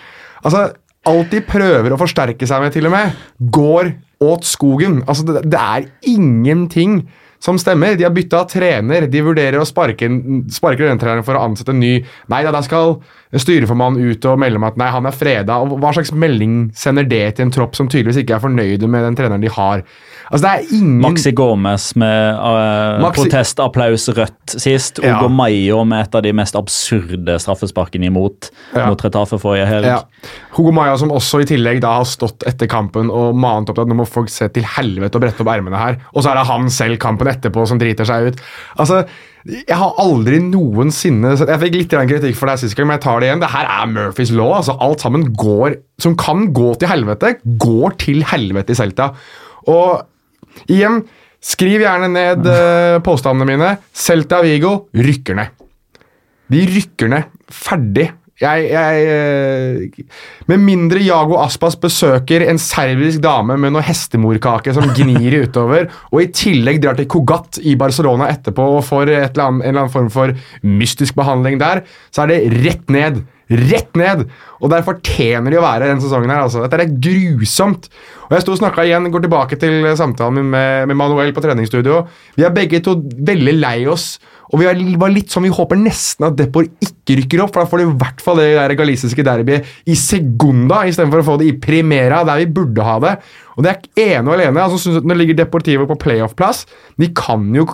Altså, Alt de prøver å forsterke seg med, til og med, går åt skogen. Altså, det, det er ingenting som stemmer. De har bytta trener. De vurderer å sparke, sparke den treneren for å ansette en ny. Nei da, der skal styreformannen ut og melde om at nei, han er freda. Og hva slags melding sender det til en tropp som tydeligvis ikke er fornøyde med den treneren de har? Altså, det er ingen Maxi Gomez med uh, Maxi- protestapplaus rødt sist. Ja. Ogo Mayo med et av de mest absurde straffesparkene imot Ja. mot Retafe forrige helg. Ja. Hugo Maya som også i tillegg da har stått etter kampen og mant opp at nå må folk se til helvete og brette opp ermene her. Og så er det han selv kampen etterpå som driter seg ut. Altså, Jeg har aldri noensinne Jeg fikk litt kritikk for det sist gang, men jeg tar det igjen. Det her er Murphys law. altså Alt sammen går som kan gå til helvete, går til helvete i Celta. Og igjen, skriv gjerne ned uh, påstandene mine. Celta Vigo rykker ned. De rykker ned. Ferdig. Jeg, jeg eh, Med mindre Jago Aspas besøker en serbisk dame med noe hestemorkake som gnir utover, og i tillegg drar til Cogat i Barcelona etterpå og får annet, en eller annen form for mystisk behandling der, så er det rett ned. Rett ned! Og der fortjener de å være denne sesongen. her, altså. Dette er grusomt. Og Jeg sto og snakka igjen, går tilbake til samtalen med, med Manuel på treningsstudio. Vi er begge to veldig lei oss. Og vi var litt sånn, vi håper nesten at Depor ikke rykker opp, for da får de i hvert fall det der galisiske derbyet i segunda istedenfor å få det i primera, der vi burde ha det. Og det er ene og alene. altså Nå ligger Deportivo på playoff-plass. De kan jo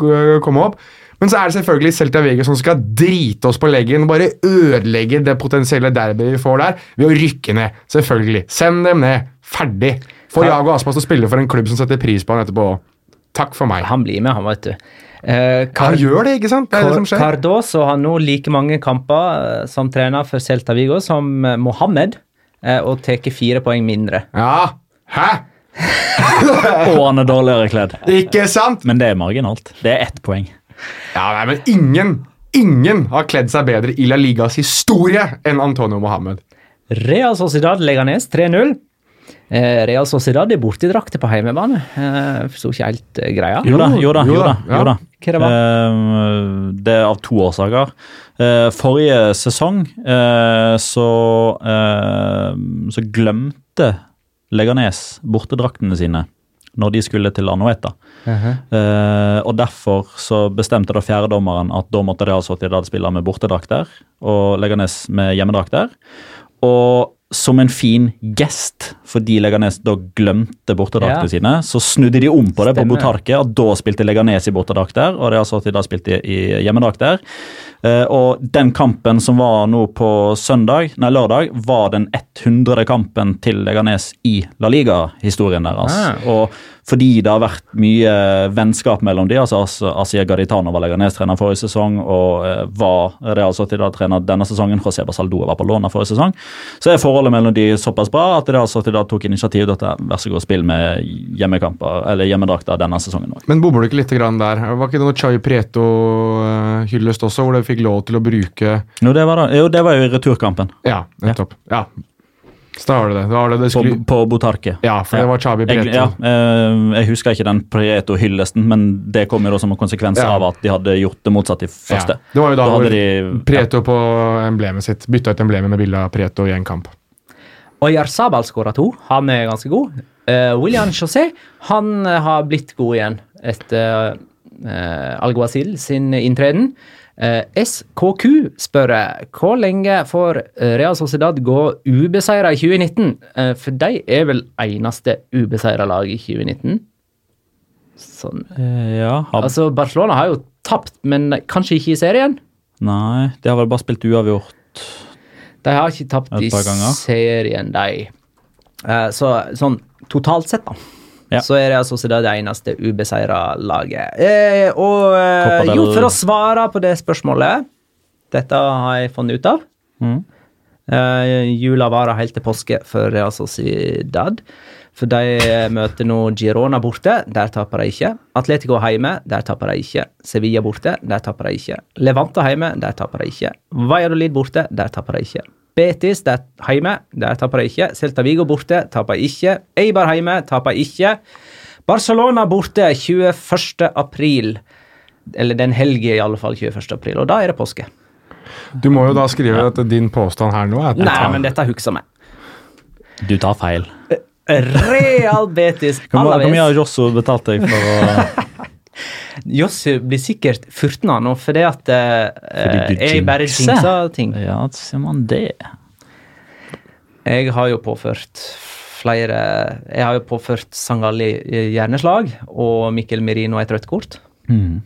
komme opp. Men så er det selvfølgelig Celta Vigo som skal drite oss på leggen og bare ødelegge det potensielle derbyet vi får der, ved å rykke ned. Selvfølgelig. Send dem ned. Ferdig. Få Jago Aspas til å spille for en klubb som setter pris på han etterpå. Takk for meg. Han blir med, han, vet du. Eh, Han gjør det, ikke sant? Det er det som skjer. Cardoso har nå like mange kamper eh, som trener for Celta Vigo som eh, Mohammed, eh, og tar fire poeng mindre. Ja. Hæ? Og han er dårligere kledd. Ikke sant? Men det er marginalt. Det er ett poeng. Ja, nei, men ingen, ingen har kledd seg bedre i La Ligas historie enn Antonio Mohammed. Real Sociedad Leganes 3-0. Eh, Real Sociedad er bortedrakter på heimebane. Eh, Forsto ikke helt eh, greia. Jo da, jo da. Jo Jo da, jo da. Hva det var? Eh, det er av to årsaker. Eh, forrige sesong eh, så, eh, så glemte Leganes bortedraktene sine når de skulle til Anoeta. uh, og Derfor så bestemte da fjerdedommeren at da måtte Real Sociedad spille med bortedrakter og Leganes med hjemmedrakter. Og som en fin gest, fordi Leganes da glemte bortedraktene Ja. sine, så snudde de om på det på Botarket, og da spilte Leganes i bortedrakter, og det er altså at de da spilte i hjemmedrakter. Eh, og den kampen som var nå på søndag, nei lørdag, var den 100. kampen til Leganes i La Liga-historien deres. Ah. Og fordi det har vært mye vennskap mellom de, altså Asiya Gaditano var Leganes-trener forrige sesong og eh, var Real Sociedad-trener denne sesongen. José Basaldoa var på lån forrige sesong. Så er forholdet mellom de såpass bra at Real Sociedad tok initiativ til at vær så god, spill med hjemmekamper, eller hjemmedrakter denne sesongen òg. Men bommer du ikke litt grann der? Var ikke det noe Chai Prieto-hyllest også, hvor de fikk lov til å bruke Jo, det var da. Jo, det var jo i returkampen Ja, nettopp. Ja. Var det det. Var det, det på, skulle, på Botarque. ja, for det var Chabi Jeg, ja, eh, jeg husker ikke den Prieto-hyllesten, men det kom jo da som en konsekvens Ja. av at de hadde gjort det motsatt i første. Ja. Det var jo da, Da hvor de- Prieto på emblemet sitt bytta ut emblemet med bilde av Prieto i en kamp. Og Jarzabal skåra to. Han er ganske god. Uh, William José han eh, har blitt god igjen etter uh, Alguacil sin inntreden. Eh, SKQ spør hvor lenge får eh, Real Sociedad gå ubeseira i 2019? Eh, for de er vel eneste ubeseira lag i 2019? Sånn. Ja, har, Altså, Barcelona har jo tapt, men kanskje ikke i serien? Nei, de har vel bare spilt uavgjort. De har ikke tapt i serien, de. Så sånn totalt sett, da. Ja. Så er Real Sociedad det eneste ubeseira laget. Eh, og eh, jo, for å svare på det spørsmålet Dette har jeg funnet ut av. Mm. Eh, jula varer helt til påske for Real Sociedad. For de møter nå Girona borte, der taper de ikke. Atletico hjemme, der taper de ikke. Sevilla borte, der taper de ikke. Levante hjemme, der taper de ikke. Valladolid borte, der taper de ikke. Betis det er hjemme, der taper de ikke. Celta Vigo borte, taper ikke. Eibar hjemme, taper ikke. Barcelona borte 21. april. Eller den helgen, i alle fall 21. april. Og da er det påske. Du må jo da skrive at din påstand her nå er at Nei, men dette husker vi. Du tar feil. Real Betis Hvor mye- hvor mye har Alaves. Josso betalt deg for å Jossi blir sikkert furtna nå fordi at eh, Fordi jeg bare jinxer. ting. Ja, ser man det. Jeg har jo påført flere Jeg har jo påført Sangali hjerneslag og Mikkel Merino et rødt kort. Mm.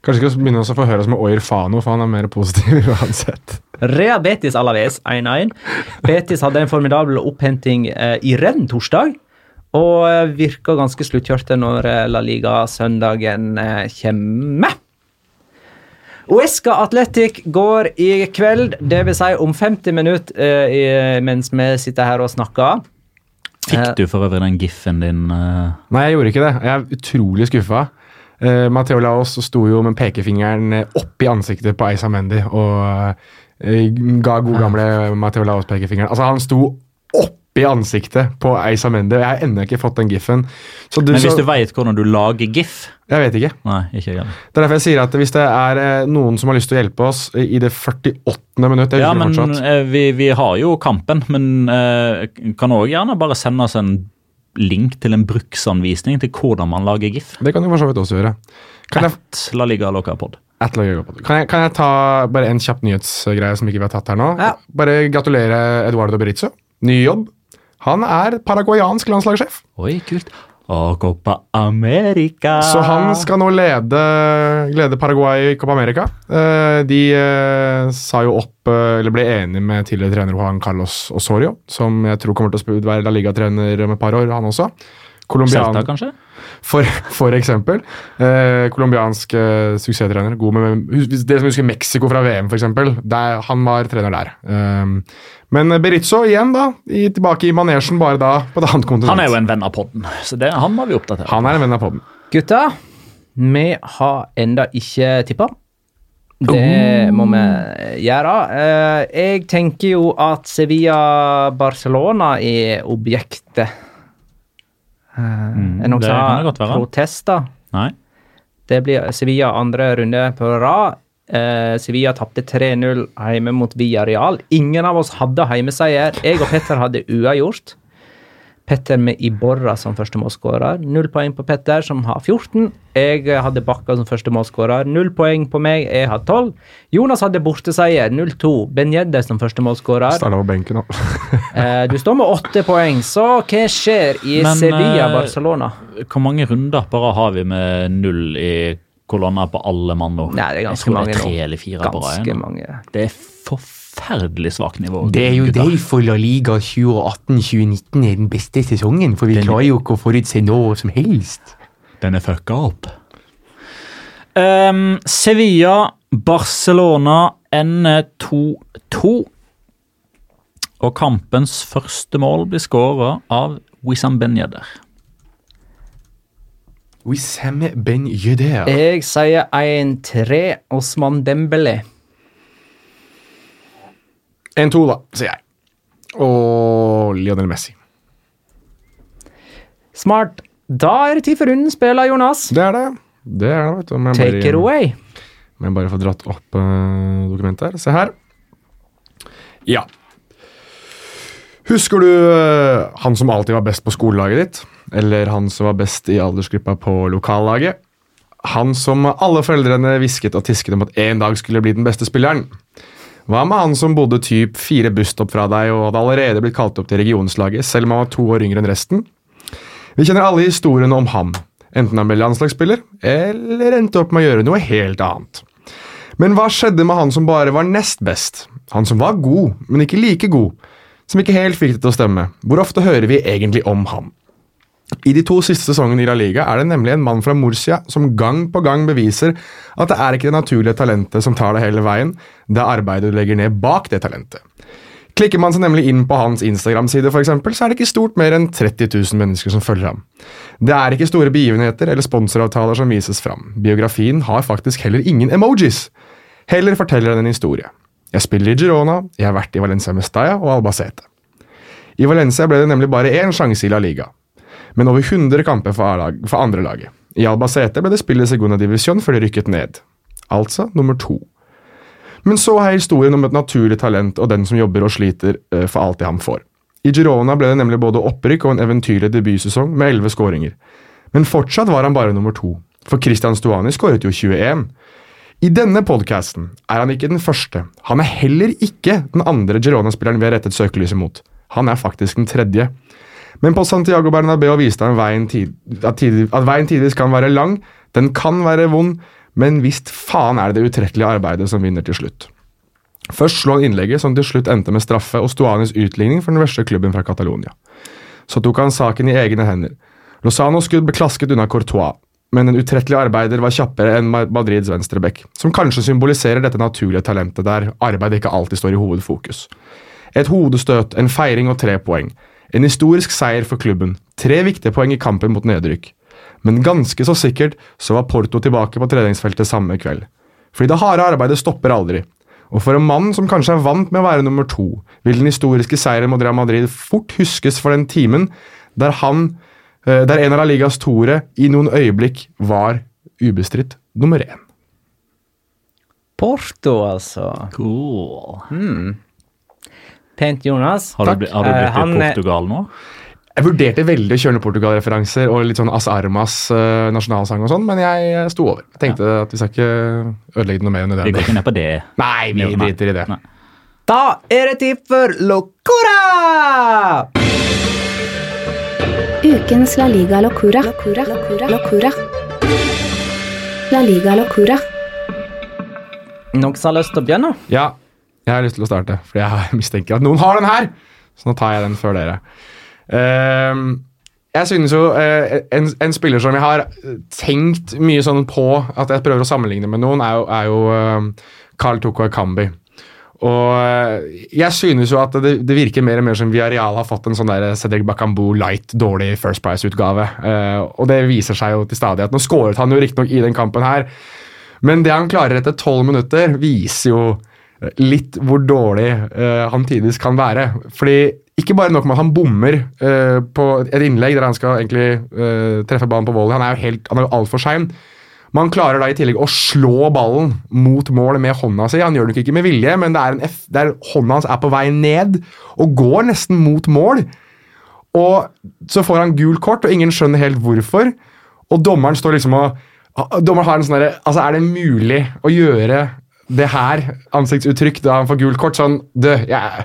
Kanskje skal begynne å få høre oss med Oyer Fano, for han er mer positiv uansett. Rea Betis Alaves 1-1. Betis hadde en formidabel opphenting eh, i renn torsdag. Og virker ganske sluttkjørte når eh, La Liga-søndagen eh, kommer. Uesca Athletic går i kveld, dvs. Si om 50 minutter eh, i- mens vi sitter her og snakker. Fikk du for øvrig den giffen din? eh? Nei, jeg gjorde ikke det. Jeg er utrolig skuffa. Uh, Matheo Laos sto jo med pekefingeren opp i ansiktet på Eisa Mendy og uh, ga god gamle Matheo Laos pekefingeren. Altså, han sto oppi ansiktet på Eisa Mendy, jeg har ennå ikke fått den du, Men hvis så, du veit hvordan du lager gif Jeg vet ikke. Nei, ikke jeg. Det er derfor jeg sier at hvis det er eh, noen som har lyst til å hjelpe oss i det 48. minutt Ja, men eh, vi, vi har jo kampen, men uh, kan òg gjerne bare sende oss en link til en bruksanvisning til hvordan man lager gif. Det kan du for så vidt også gjøre. Kan jeg, At La Liga Loca Pod. Kan, jeg, kan jeg ta bare en kjapp nyhetsgreie som ikke vi har tatt her nå? Ja. Bare gratulere Eduardo Berizzo. Ny jobb. Han er paraguayansk landslagssjef. Oi, kult. Og Copa America. Så han skal nå lede, lede Paraguay i Copa America. Eh, de eh, sa jo opp, eh, eller ble enige med tidligere trener Juan Carlos Osorio, som jeg tror kommer til å være La Liga-trener om et par år, han også. Colombian, Celta, kanskje? for, for eksempel. Eh, Colombiansk eh, suksesstrener. God med, det som husker Mexico fra VM, eksempel. Han var trener der. Um, men Berizzo igjen, da. I, tilbake i manesjen, bare da på et annet kontinent. Han er jo en venn av podden, så det, han må vi oppdatere. Han er en venn av podden. Gutta, vi har enda ikke tippa. Det må vi gjøre. Eh, Jeg tenker jo at Sevilla-Barcelona er objektet. Eh, Mm, kan det har protester? Nei. Det blir Sevilla andre runde på rad. Eh, Sevilla tapte 3-0 hjemme mot Villarreal. Ingen av oss hadde hjemmeseier. Jeg og Petter hadde uavgjort. Petter med Iborra som første målskårer. Null poeng på Petter, som har 14. Jeg hadde Bakka som første målskårer. Null poeng på meg, jeg har 12. Jonas hadde borteseier, 0-2. Benjedde som første målskårer. Starta på benken nå. Eh, du står med åtte poeng, så hva skjer i Men, Sevilla-Barcelona? Hvor mange runder bare har vi med null i kolonna på alle mann nå? Nei, det er ganske tror det mange er tre nå. eller fire på Ganske raden. mange. Det er forferdelig svakt nivå. Det er jo gutter. derfor La Liga 2018-2019 er den beste sesongen, for vi Den- klarer jo ikke å forutse noe som helst. Den er fucka opp. Um, Sevilla, Barcelona ender 2-2. Og kampens første mål blir skåra av Wissam Ben Yedder. Wissam Ben Yedder. Jeg sier 1-3, Osman Dembele. 1-2, da, sier jeg. Og Lionel Messi. Smart. Da er det tid for runden spiller, Jonas. Det er det. Det er det, vet du. Men Take bare- it away. Må jeg bare få dratt opp uh, dokumentet her. Se her. Ja. Husker du uh, han som alltid var best på skolelaget ditt? Eller han som var best i aldersgruppa på lokallaget? Han som alle foreldrene hvisket og tisket om at en dag skulle bli den beste spilleren? Hva med han som bodde typ fire busstopp fra deg og hadde allerede blitt kalt opp til regionslaget, selv om han var to år yngre enn resten? Vi kjenner alle historiene om ham, enten han ble landslagsspiller, eller endte opp med å gjøre noe helt annet. Men hva skjedde med han som bare var nest best? Han som var god, men ikke like god. Som ikke helt fikk det til å stemme. Hvor ofte hører vi egentlig om ham? I de to siste sesongene i La Liga er det nemlig en mann fra Murcia som gang på gang beviser at det er ikke det naturlige talentet som tar det hele veien, det er arbeidet du legger ned bak det talentet. Klikker man seg nemlig inn på hans Instagram-side, eksempel, så er det ikke stort mer enn 30 000 mennesker som følger ham. Det er ikke store begivenheter eller sponsoravtaler som vises fram. Biografien har faktisk heller ingen emojis. Heller forteller den en historie. Jeg spiller i Girona, jeg har vært i Valencia Mestalla og Albacete. I Valencia ble det nemlig bare én sjanse i La Liga, men over 100 kamper for, for andre laget. I Albacete ble det spill i Segunda Divisjon før de rykket ned. Altså nummer to. Men så er historien om et naturlig talent og den som jobber og sliter eh, for alt det han får. I Girona ble det nemlig både opprykk og en eventyrlig debutsesong med 11 skåringer. Men fortsatt var han bare nummer to, for Christian Stuani skåret jo 21. I denne podcasten er han ikke den første. Han er heller ikke den andre Girona-spilleren vi har rettet søkelyset mot. Han er faktisk den tredje. Men på Santiago Bernabeu viste han veien tid, at, veien tidvis kan være lang, den kan være vond, men visst faen er det det utrettelige arbeidet som vinner til slutt. Først slo han innlegget som til slutt endte med straffe og Stuanis utligning for den verste klubben fra Catalonia. Så tok han saken i egne hender. Lozanos skudd ble klasket unna Courtois, men en utrettelig arbeider var kjappere enn Madrids venstreback, som kanskje symboliserer dette naturlige talentet der arbeid ikke alltid står i hovedfokus. Et hodestøt, en feiring og tre poeng. En historisk seier for klubben. Tre viktige poeng i kampen mot nedrykk. Men ganske så sikkert så var Porto tilbake på treningsfeltet samme kveld. Fordi det harde arbeidet stopper aldri. Og for en mann som kanskje er vant med å være nummer to, vil den historiske seieren mot Real Madrid fort huskes for den timen der han, eh, der en av La Ligas toere i noen øyeblikk var ubestridt nummer én. Porto, altså. Cool. Pent, Jonas. Har du, har du Eh, blitt han i er- Portugal nå? Jeg vurderte veldig å kjøre noen Portugal-referanser og litt sånn As Armas uh, nasjonalsang og sånn, men jeg eh, sto over. Tenkte at vi skal ikke ødelegge noe mer enn Vi går ikke ned på det. Nei, vi driter i det. Nei. Da er det tid for Locora! Ukens La Liga Locura. Locura. Locura. Locura. La Liga Locura. Noen som har lyst til å begynne? Ja, jeg har lyst til å starte, for jeg mistenker at noen har den her! Så nå tar jeg den før dere. Ehm, jeg synes jo eh, en, en spiller som jeg har tenkt mye sånn på at jeg prøver å sammenligne med noen, er jo, er jo eh, Carl Toko Ekambi. Og eh, jeg synes jo at det, det virker mer og mer som Viareal har fått en sånn der Cedric Bakambu light, dårlig First Price-utgave. Eh, og det viser seg jo til stadighet. Nå skåret han jo riktignok i den kampen her, men det han klarer etter tolv minutter, viser jo litt hvor dårlig uh, han tidvis kan være. Fordi ikke bare nok med at han bommer uh, på et innlegg der han skal egentlig uh, treffe ballen på volley, han er jo helt, han er jo altfor sein. Man klarer da i tillegg å slå ballen mot mål med hånda si. Han gjør det nok ikke med vilje, men det er en F, der hånda hans er på vei ned og går nesten mot mål. og så får han gul kort, og ingen skjønner helt hvorfor. Og dommeren står liksom og Dommeren har en sånn derre Altså, er det mulig å gjøre det her, ansiktsuttrykk, da han får gult kort? Sånn Du, yeah.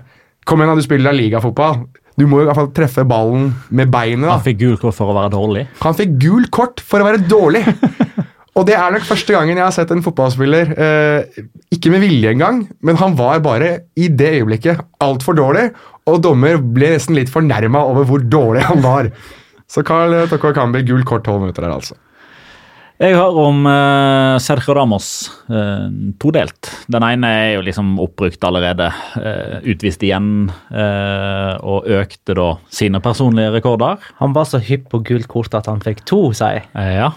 kom igjen, da, du spiller Liga-fotball. Du må jo i hvert fall treffe ballen med beinet. Han fikk gult kort for å være dårlig. Han fikk gult kort for å være dårlig. Og det er nok første gangen jeg har sett en fotballspiller, eh, ikke med vilje engang, men han var bare i det øyeblikket altfor dårlig, og dommer ble nesten litt fornærma over hvor dårlig han var. Så Carl Toko Kambi, gult kort tolv minutter der, altså. Jeg har om eh, Sergio Ramos eh, todelt. Den ene er jo liksom oppbrukt allerede. eh, utvist igjen eh, og økte da sine personlige rekorder. Han var så hypp på gult kort at han fikk to, sier jeg. Eh, ja,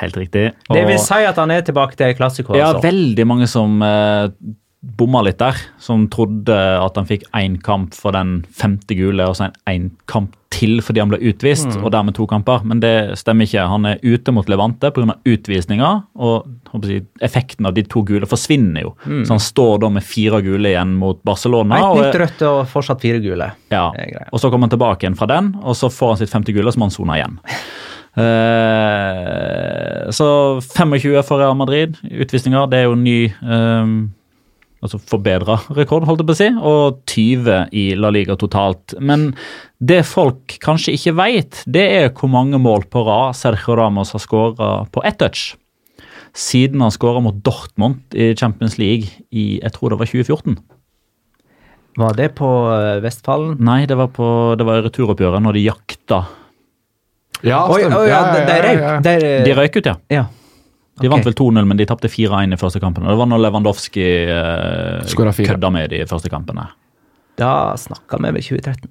helt riktig. Det vil si at han er tilbake til klassiko. Ja, altså. veldig mange som eh, bomma litt der. Som trodde at han fikk én kamp for den femte gule, og så en én kamp til fordi han ble utvist, og dermed to kamper. Men det stemmer ikke. Han er ute mot Levante pga. utvisninga, og jeg, effekten av de to gule forsvinner jo. Så han står da med fire gule igjen mot Barcelona. Et nytt rødt og fortsatt fire gule. ja, og så kommer han tilbake igjen fra den, og så får han sitt femte gule, og så må han sone igjen. Eh, så 25 for Real Madrid, utvisninger. Det er jo ny eh, Altså forbedra rekord, holdt jeg på å si, og 20 i La Liga totalt. Men det folk kanskje ikke vet, det er hvor mange mål på rad Sergio Ramos har skåra på ett touch. Siden han skåra mot Dortmund i Champions League i jeg tror det var 2014. Var det på eh, Vestfallen? Nei, det var, på, det var i returoppgjøret, når de jakta. Ja, Oi, stemmer. oi, ja, de- de de- De røyk ut, ja. Ja. De okay. vant vel 2-0, men de tapte 4-1 i første kampen. Og Det var når Lewandowski eh, kødda med de første kampene. Da snakka vi ved 2013.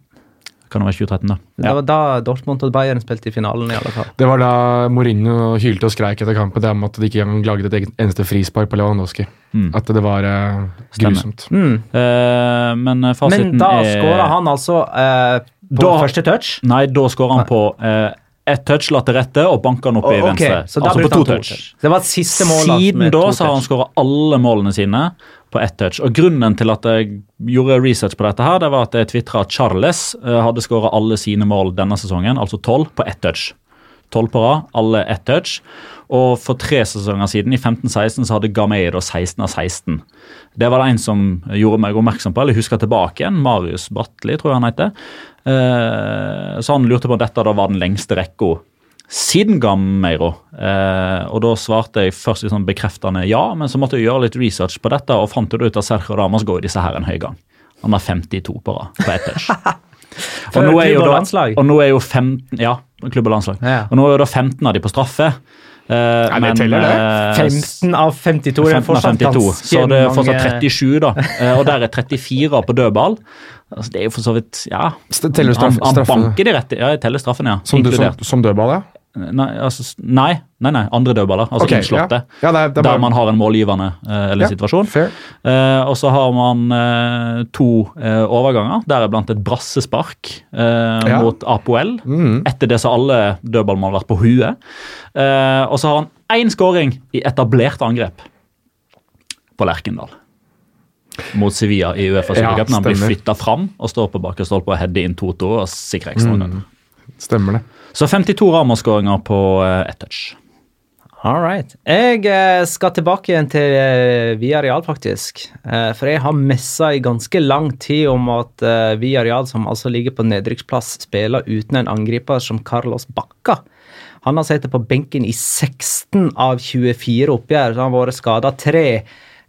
Kan det være 2013, da? Det var da Dortmund og Bayern spilte i finalen, i alle fall. Det var da Mourinho hylte og skreik etter kampen det om at de ikke engang laget et eneste frispark på Lewandowski. Mm. At det var eh, grusomt. Mm. Eh, men fasiten er Men da er skåra han altså eh, på Da- første touch. Nei, da skåra han på eh, ett touch, la til rette og banka den opp i okay, venstre. så altså på to touch. touch. Det var et siste mål. Siden da så har han skåra alle målene sine på ett touch. Og Grunnen til at jeg gjorde research på dette, her, det var at jeg tvitra at Charles eh, hadde skåra alle sine mål denne sesongen, altså tolv, på ett touch. Tolv på rad, alle ett touch. Og for tre sesonger siden, i 15-16, så hadde Gameido 16 av 16. Det var det en som gjorde meg oppmerksom på, eller huska tilbake igjen. Marius Bratli, tror jeg han heter. Eh, så han lurte på om dette da var den lengste rekka siden Gameiro. Eh, og da svarte jeg først sånn bekreftende ja, men så måtte jeg gjøre litt research på dette, og fant ut at Sergio Ramos går i disse her en høy gang. Han har 52 på rad på ett touch. Og nå er jo da-. Og nå er jo 15 Ja, klubb og landslag. Og nå er jo da 15 av de på straffe. Uh, men, teller det. eh, 15 av 52. Er 15 av fortsatt 52, ganske så det er fortsatt 37, da. Og der er 34 på dødball. Altså, det er jo for så vidt Ja. Teller straff, Han, han banker de rette Ja, jeg teller straffen, ja. som, som, som dødball, ja? Nei, altså, nei, nei, nei, andre dødballer. Altså okay, innslåtte. Ja, ja det er, det er Der man har en målgivende eh, eller Ja. situasjon. Eh, og så har man eh, to eh, overganger, deriblant et brassespark eh, mot Apoel. Mm. Etter det så har alle dødballmål vært på huet. Eh, og så har han én skåring i etablert angrep på Lerkendal. Mot Sevilla i Uefa Supercup. Ja, han blir flytta fram og står på bakre stolpe og header inn 2-2 og sikrer ekstra Mm. Stemmer det. Så 52 Ramos-skåringer på eh, ett touch. All right. Jeg eh, skal tilbake igjen til Via Real, faktisk. Eh, for jeg har messa i ganske lang tid om at Via Real, som altså ligger på nedrykksplass, spiller uten en angriper som Carlos Bacca. Han har sittet på benken i 16 av 24 oppgjør. Han har vært skada tre.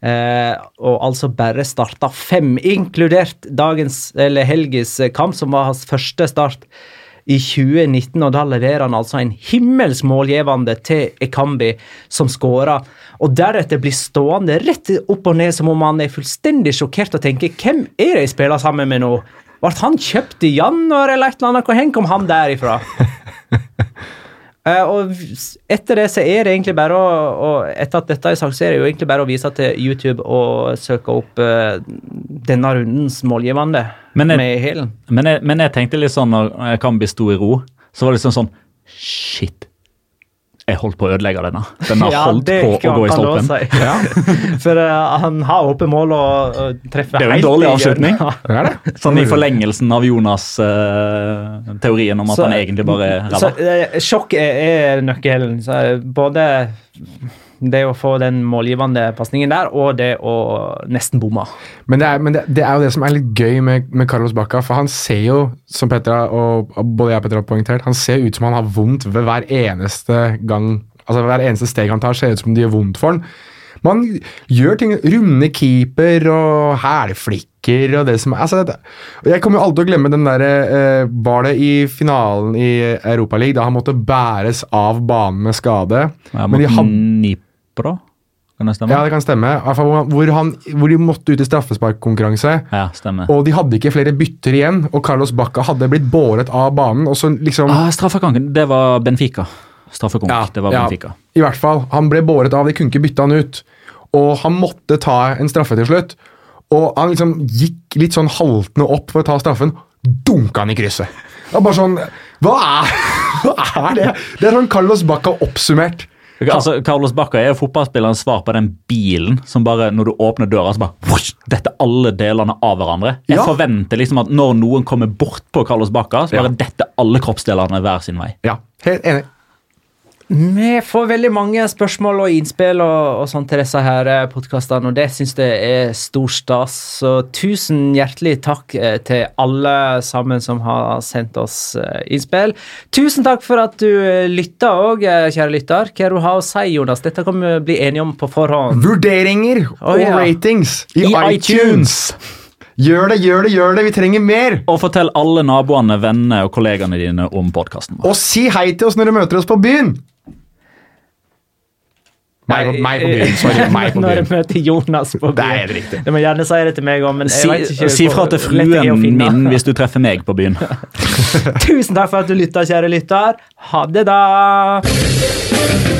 Eh, og altså bare starta fem, inkludert dagens, eller helgens eh, kamp, som var hans første start i 2019, og da leverer han altså en himmels målgivende til Ekambi, som skårer, og deretter blir stående rett opp og ned som om han er fullstendig sjokkert og tenker hvem er det jeg spiller sammen med nå? Ble han kjøpt i januar eller et eller annet? Hvor kom han derifra? Eh, og etter det så er det egentlig bare å og Etter at dette er sagt, så er det jo egentlig bare å vise til YouTube og søke opp uh, denne rundens målgivende Men jeg- med hælen. Men men jeg tenkte litt sånn når Kambi sto i ro, så var det liksom sånn Shit. Jeg holdt på å ødelegge denne. Den har Ja, holdt på å gå i stolpen. si. For uh, han har åpent mål og uh, treffer Det er jo en dårlig avslutning. det. Sånn i forlengelsen av Jonas-teorien om at Så- han egentlig bare er Så, ræva. eh, sjokk er, er nøkkelen. Så eh, både det å få den målgivende pasningen der, og det å nesten bomme. Men, det er, men det, det er jo det som er litt gøy med, med Carlos Bacca, for han ser jo, som Petra og både jeg og Petra har poengtert, han ser ut som han har vondt ved hver eneste gang Altså hver eneste steg han tar, ser ut som det gjør vondt for han. Man gjør ting Runde keeper og hælflikker og det som altså, det, Jeg kommer jo aldri til å glemme den derre eh, Var det i finalen i Europaligaen da han måtte bæres av banen med skade? Ja, Men de hadde kan det stemme? ja, det kan stemme. Hvor, han- hvor, de måtte ut i straffesparkkonkurranse. Ja. Og de hadde ikke flere bytter igjen, og Carlos Bacca hadde blitt båret av banen. og så liksom... Ah, straffekonken, det var Benfica. Straffekonk, Ja, det var ja, Benfica. I hvert fall. Han ble båret av, de kunne ikke bytte han ut. Og han måtte ta en straffe til slutt. Og han liksom gikk litt sånn haltende opp for å ta straffen. Dunka han i krysset. Det bare sånn Hva er, hva er det? Det er sånn Carlos Bacca oppsummert. Altså, Carlos Bacca er jo fotballspillerens svar på den bilen som bare, når du åpner døra, så bare whoosh, Dette er alle delene av hverandre. Jeg Ja. forventer liksom at når noen kommer bort på Carlos Bacca, så bare Ja. dette alle kroppsdelene hver sin vei. Ja, helt enig. Vi får veldig mange spørsmål og innspill og, og sånn til disse her podkastene, og det syns jeg er stor stas. Så tusen hjertelig takk eh, til alle sammen som har sendt oss eh, innspill. Tusen takk for at du eh, lytta òg, kjære lytter. Hva du har å si, Jonas? Dette kan vi bli enige om på forhånd. Vurderinger og og ja. ratings i, I iTunes. Gjør det, gjør det, gjør det! Vi trenger mer! Og fortell alle naboene, vennene og kollegaene dine om podkasten. Og si hei til oss når du møter oss på byen! Meg, på- meg på byen. Sorry, meg på Når jeg møter Jonas på byen. Det er riktig. Du må gjerne si det til meg òg, men jeg Si, vet ikke si fra til fruen min hvis du treffer meg på byen. Tusen takk for at du lytta, kjære lytter. Ha det, da!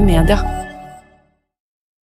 Moderne media.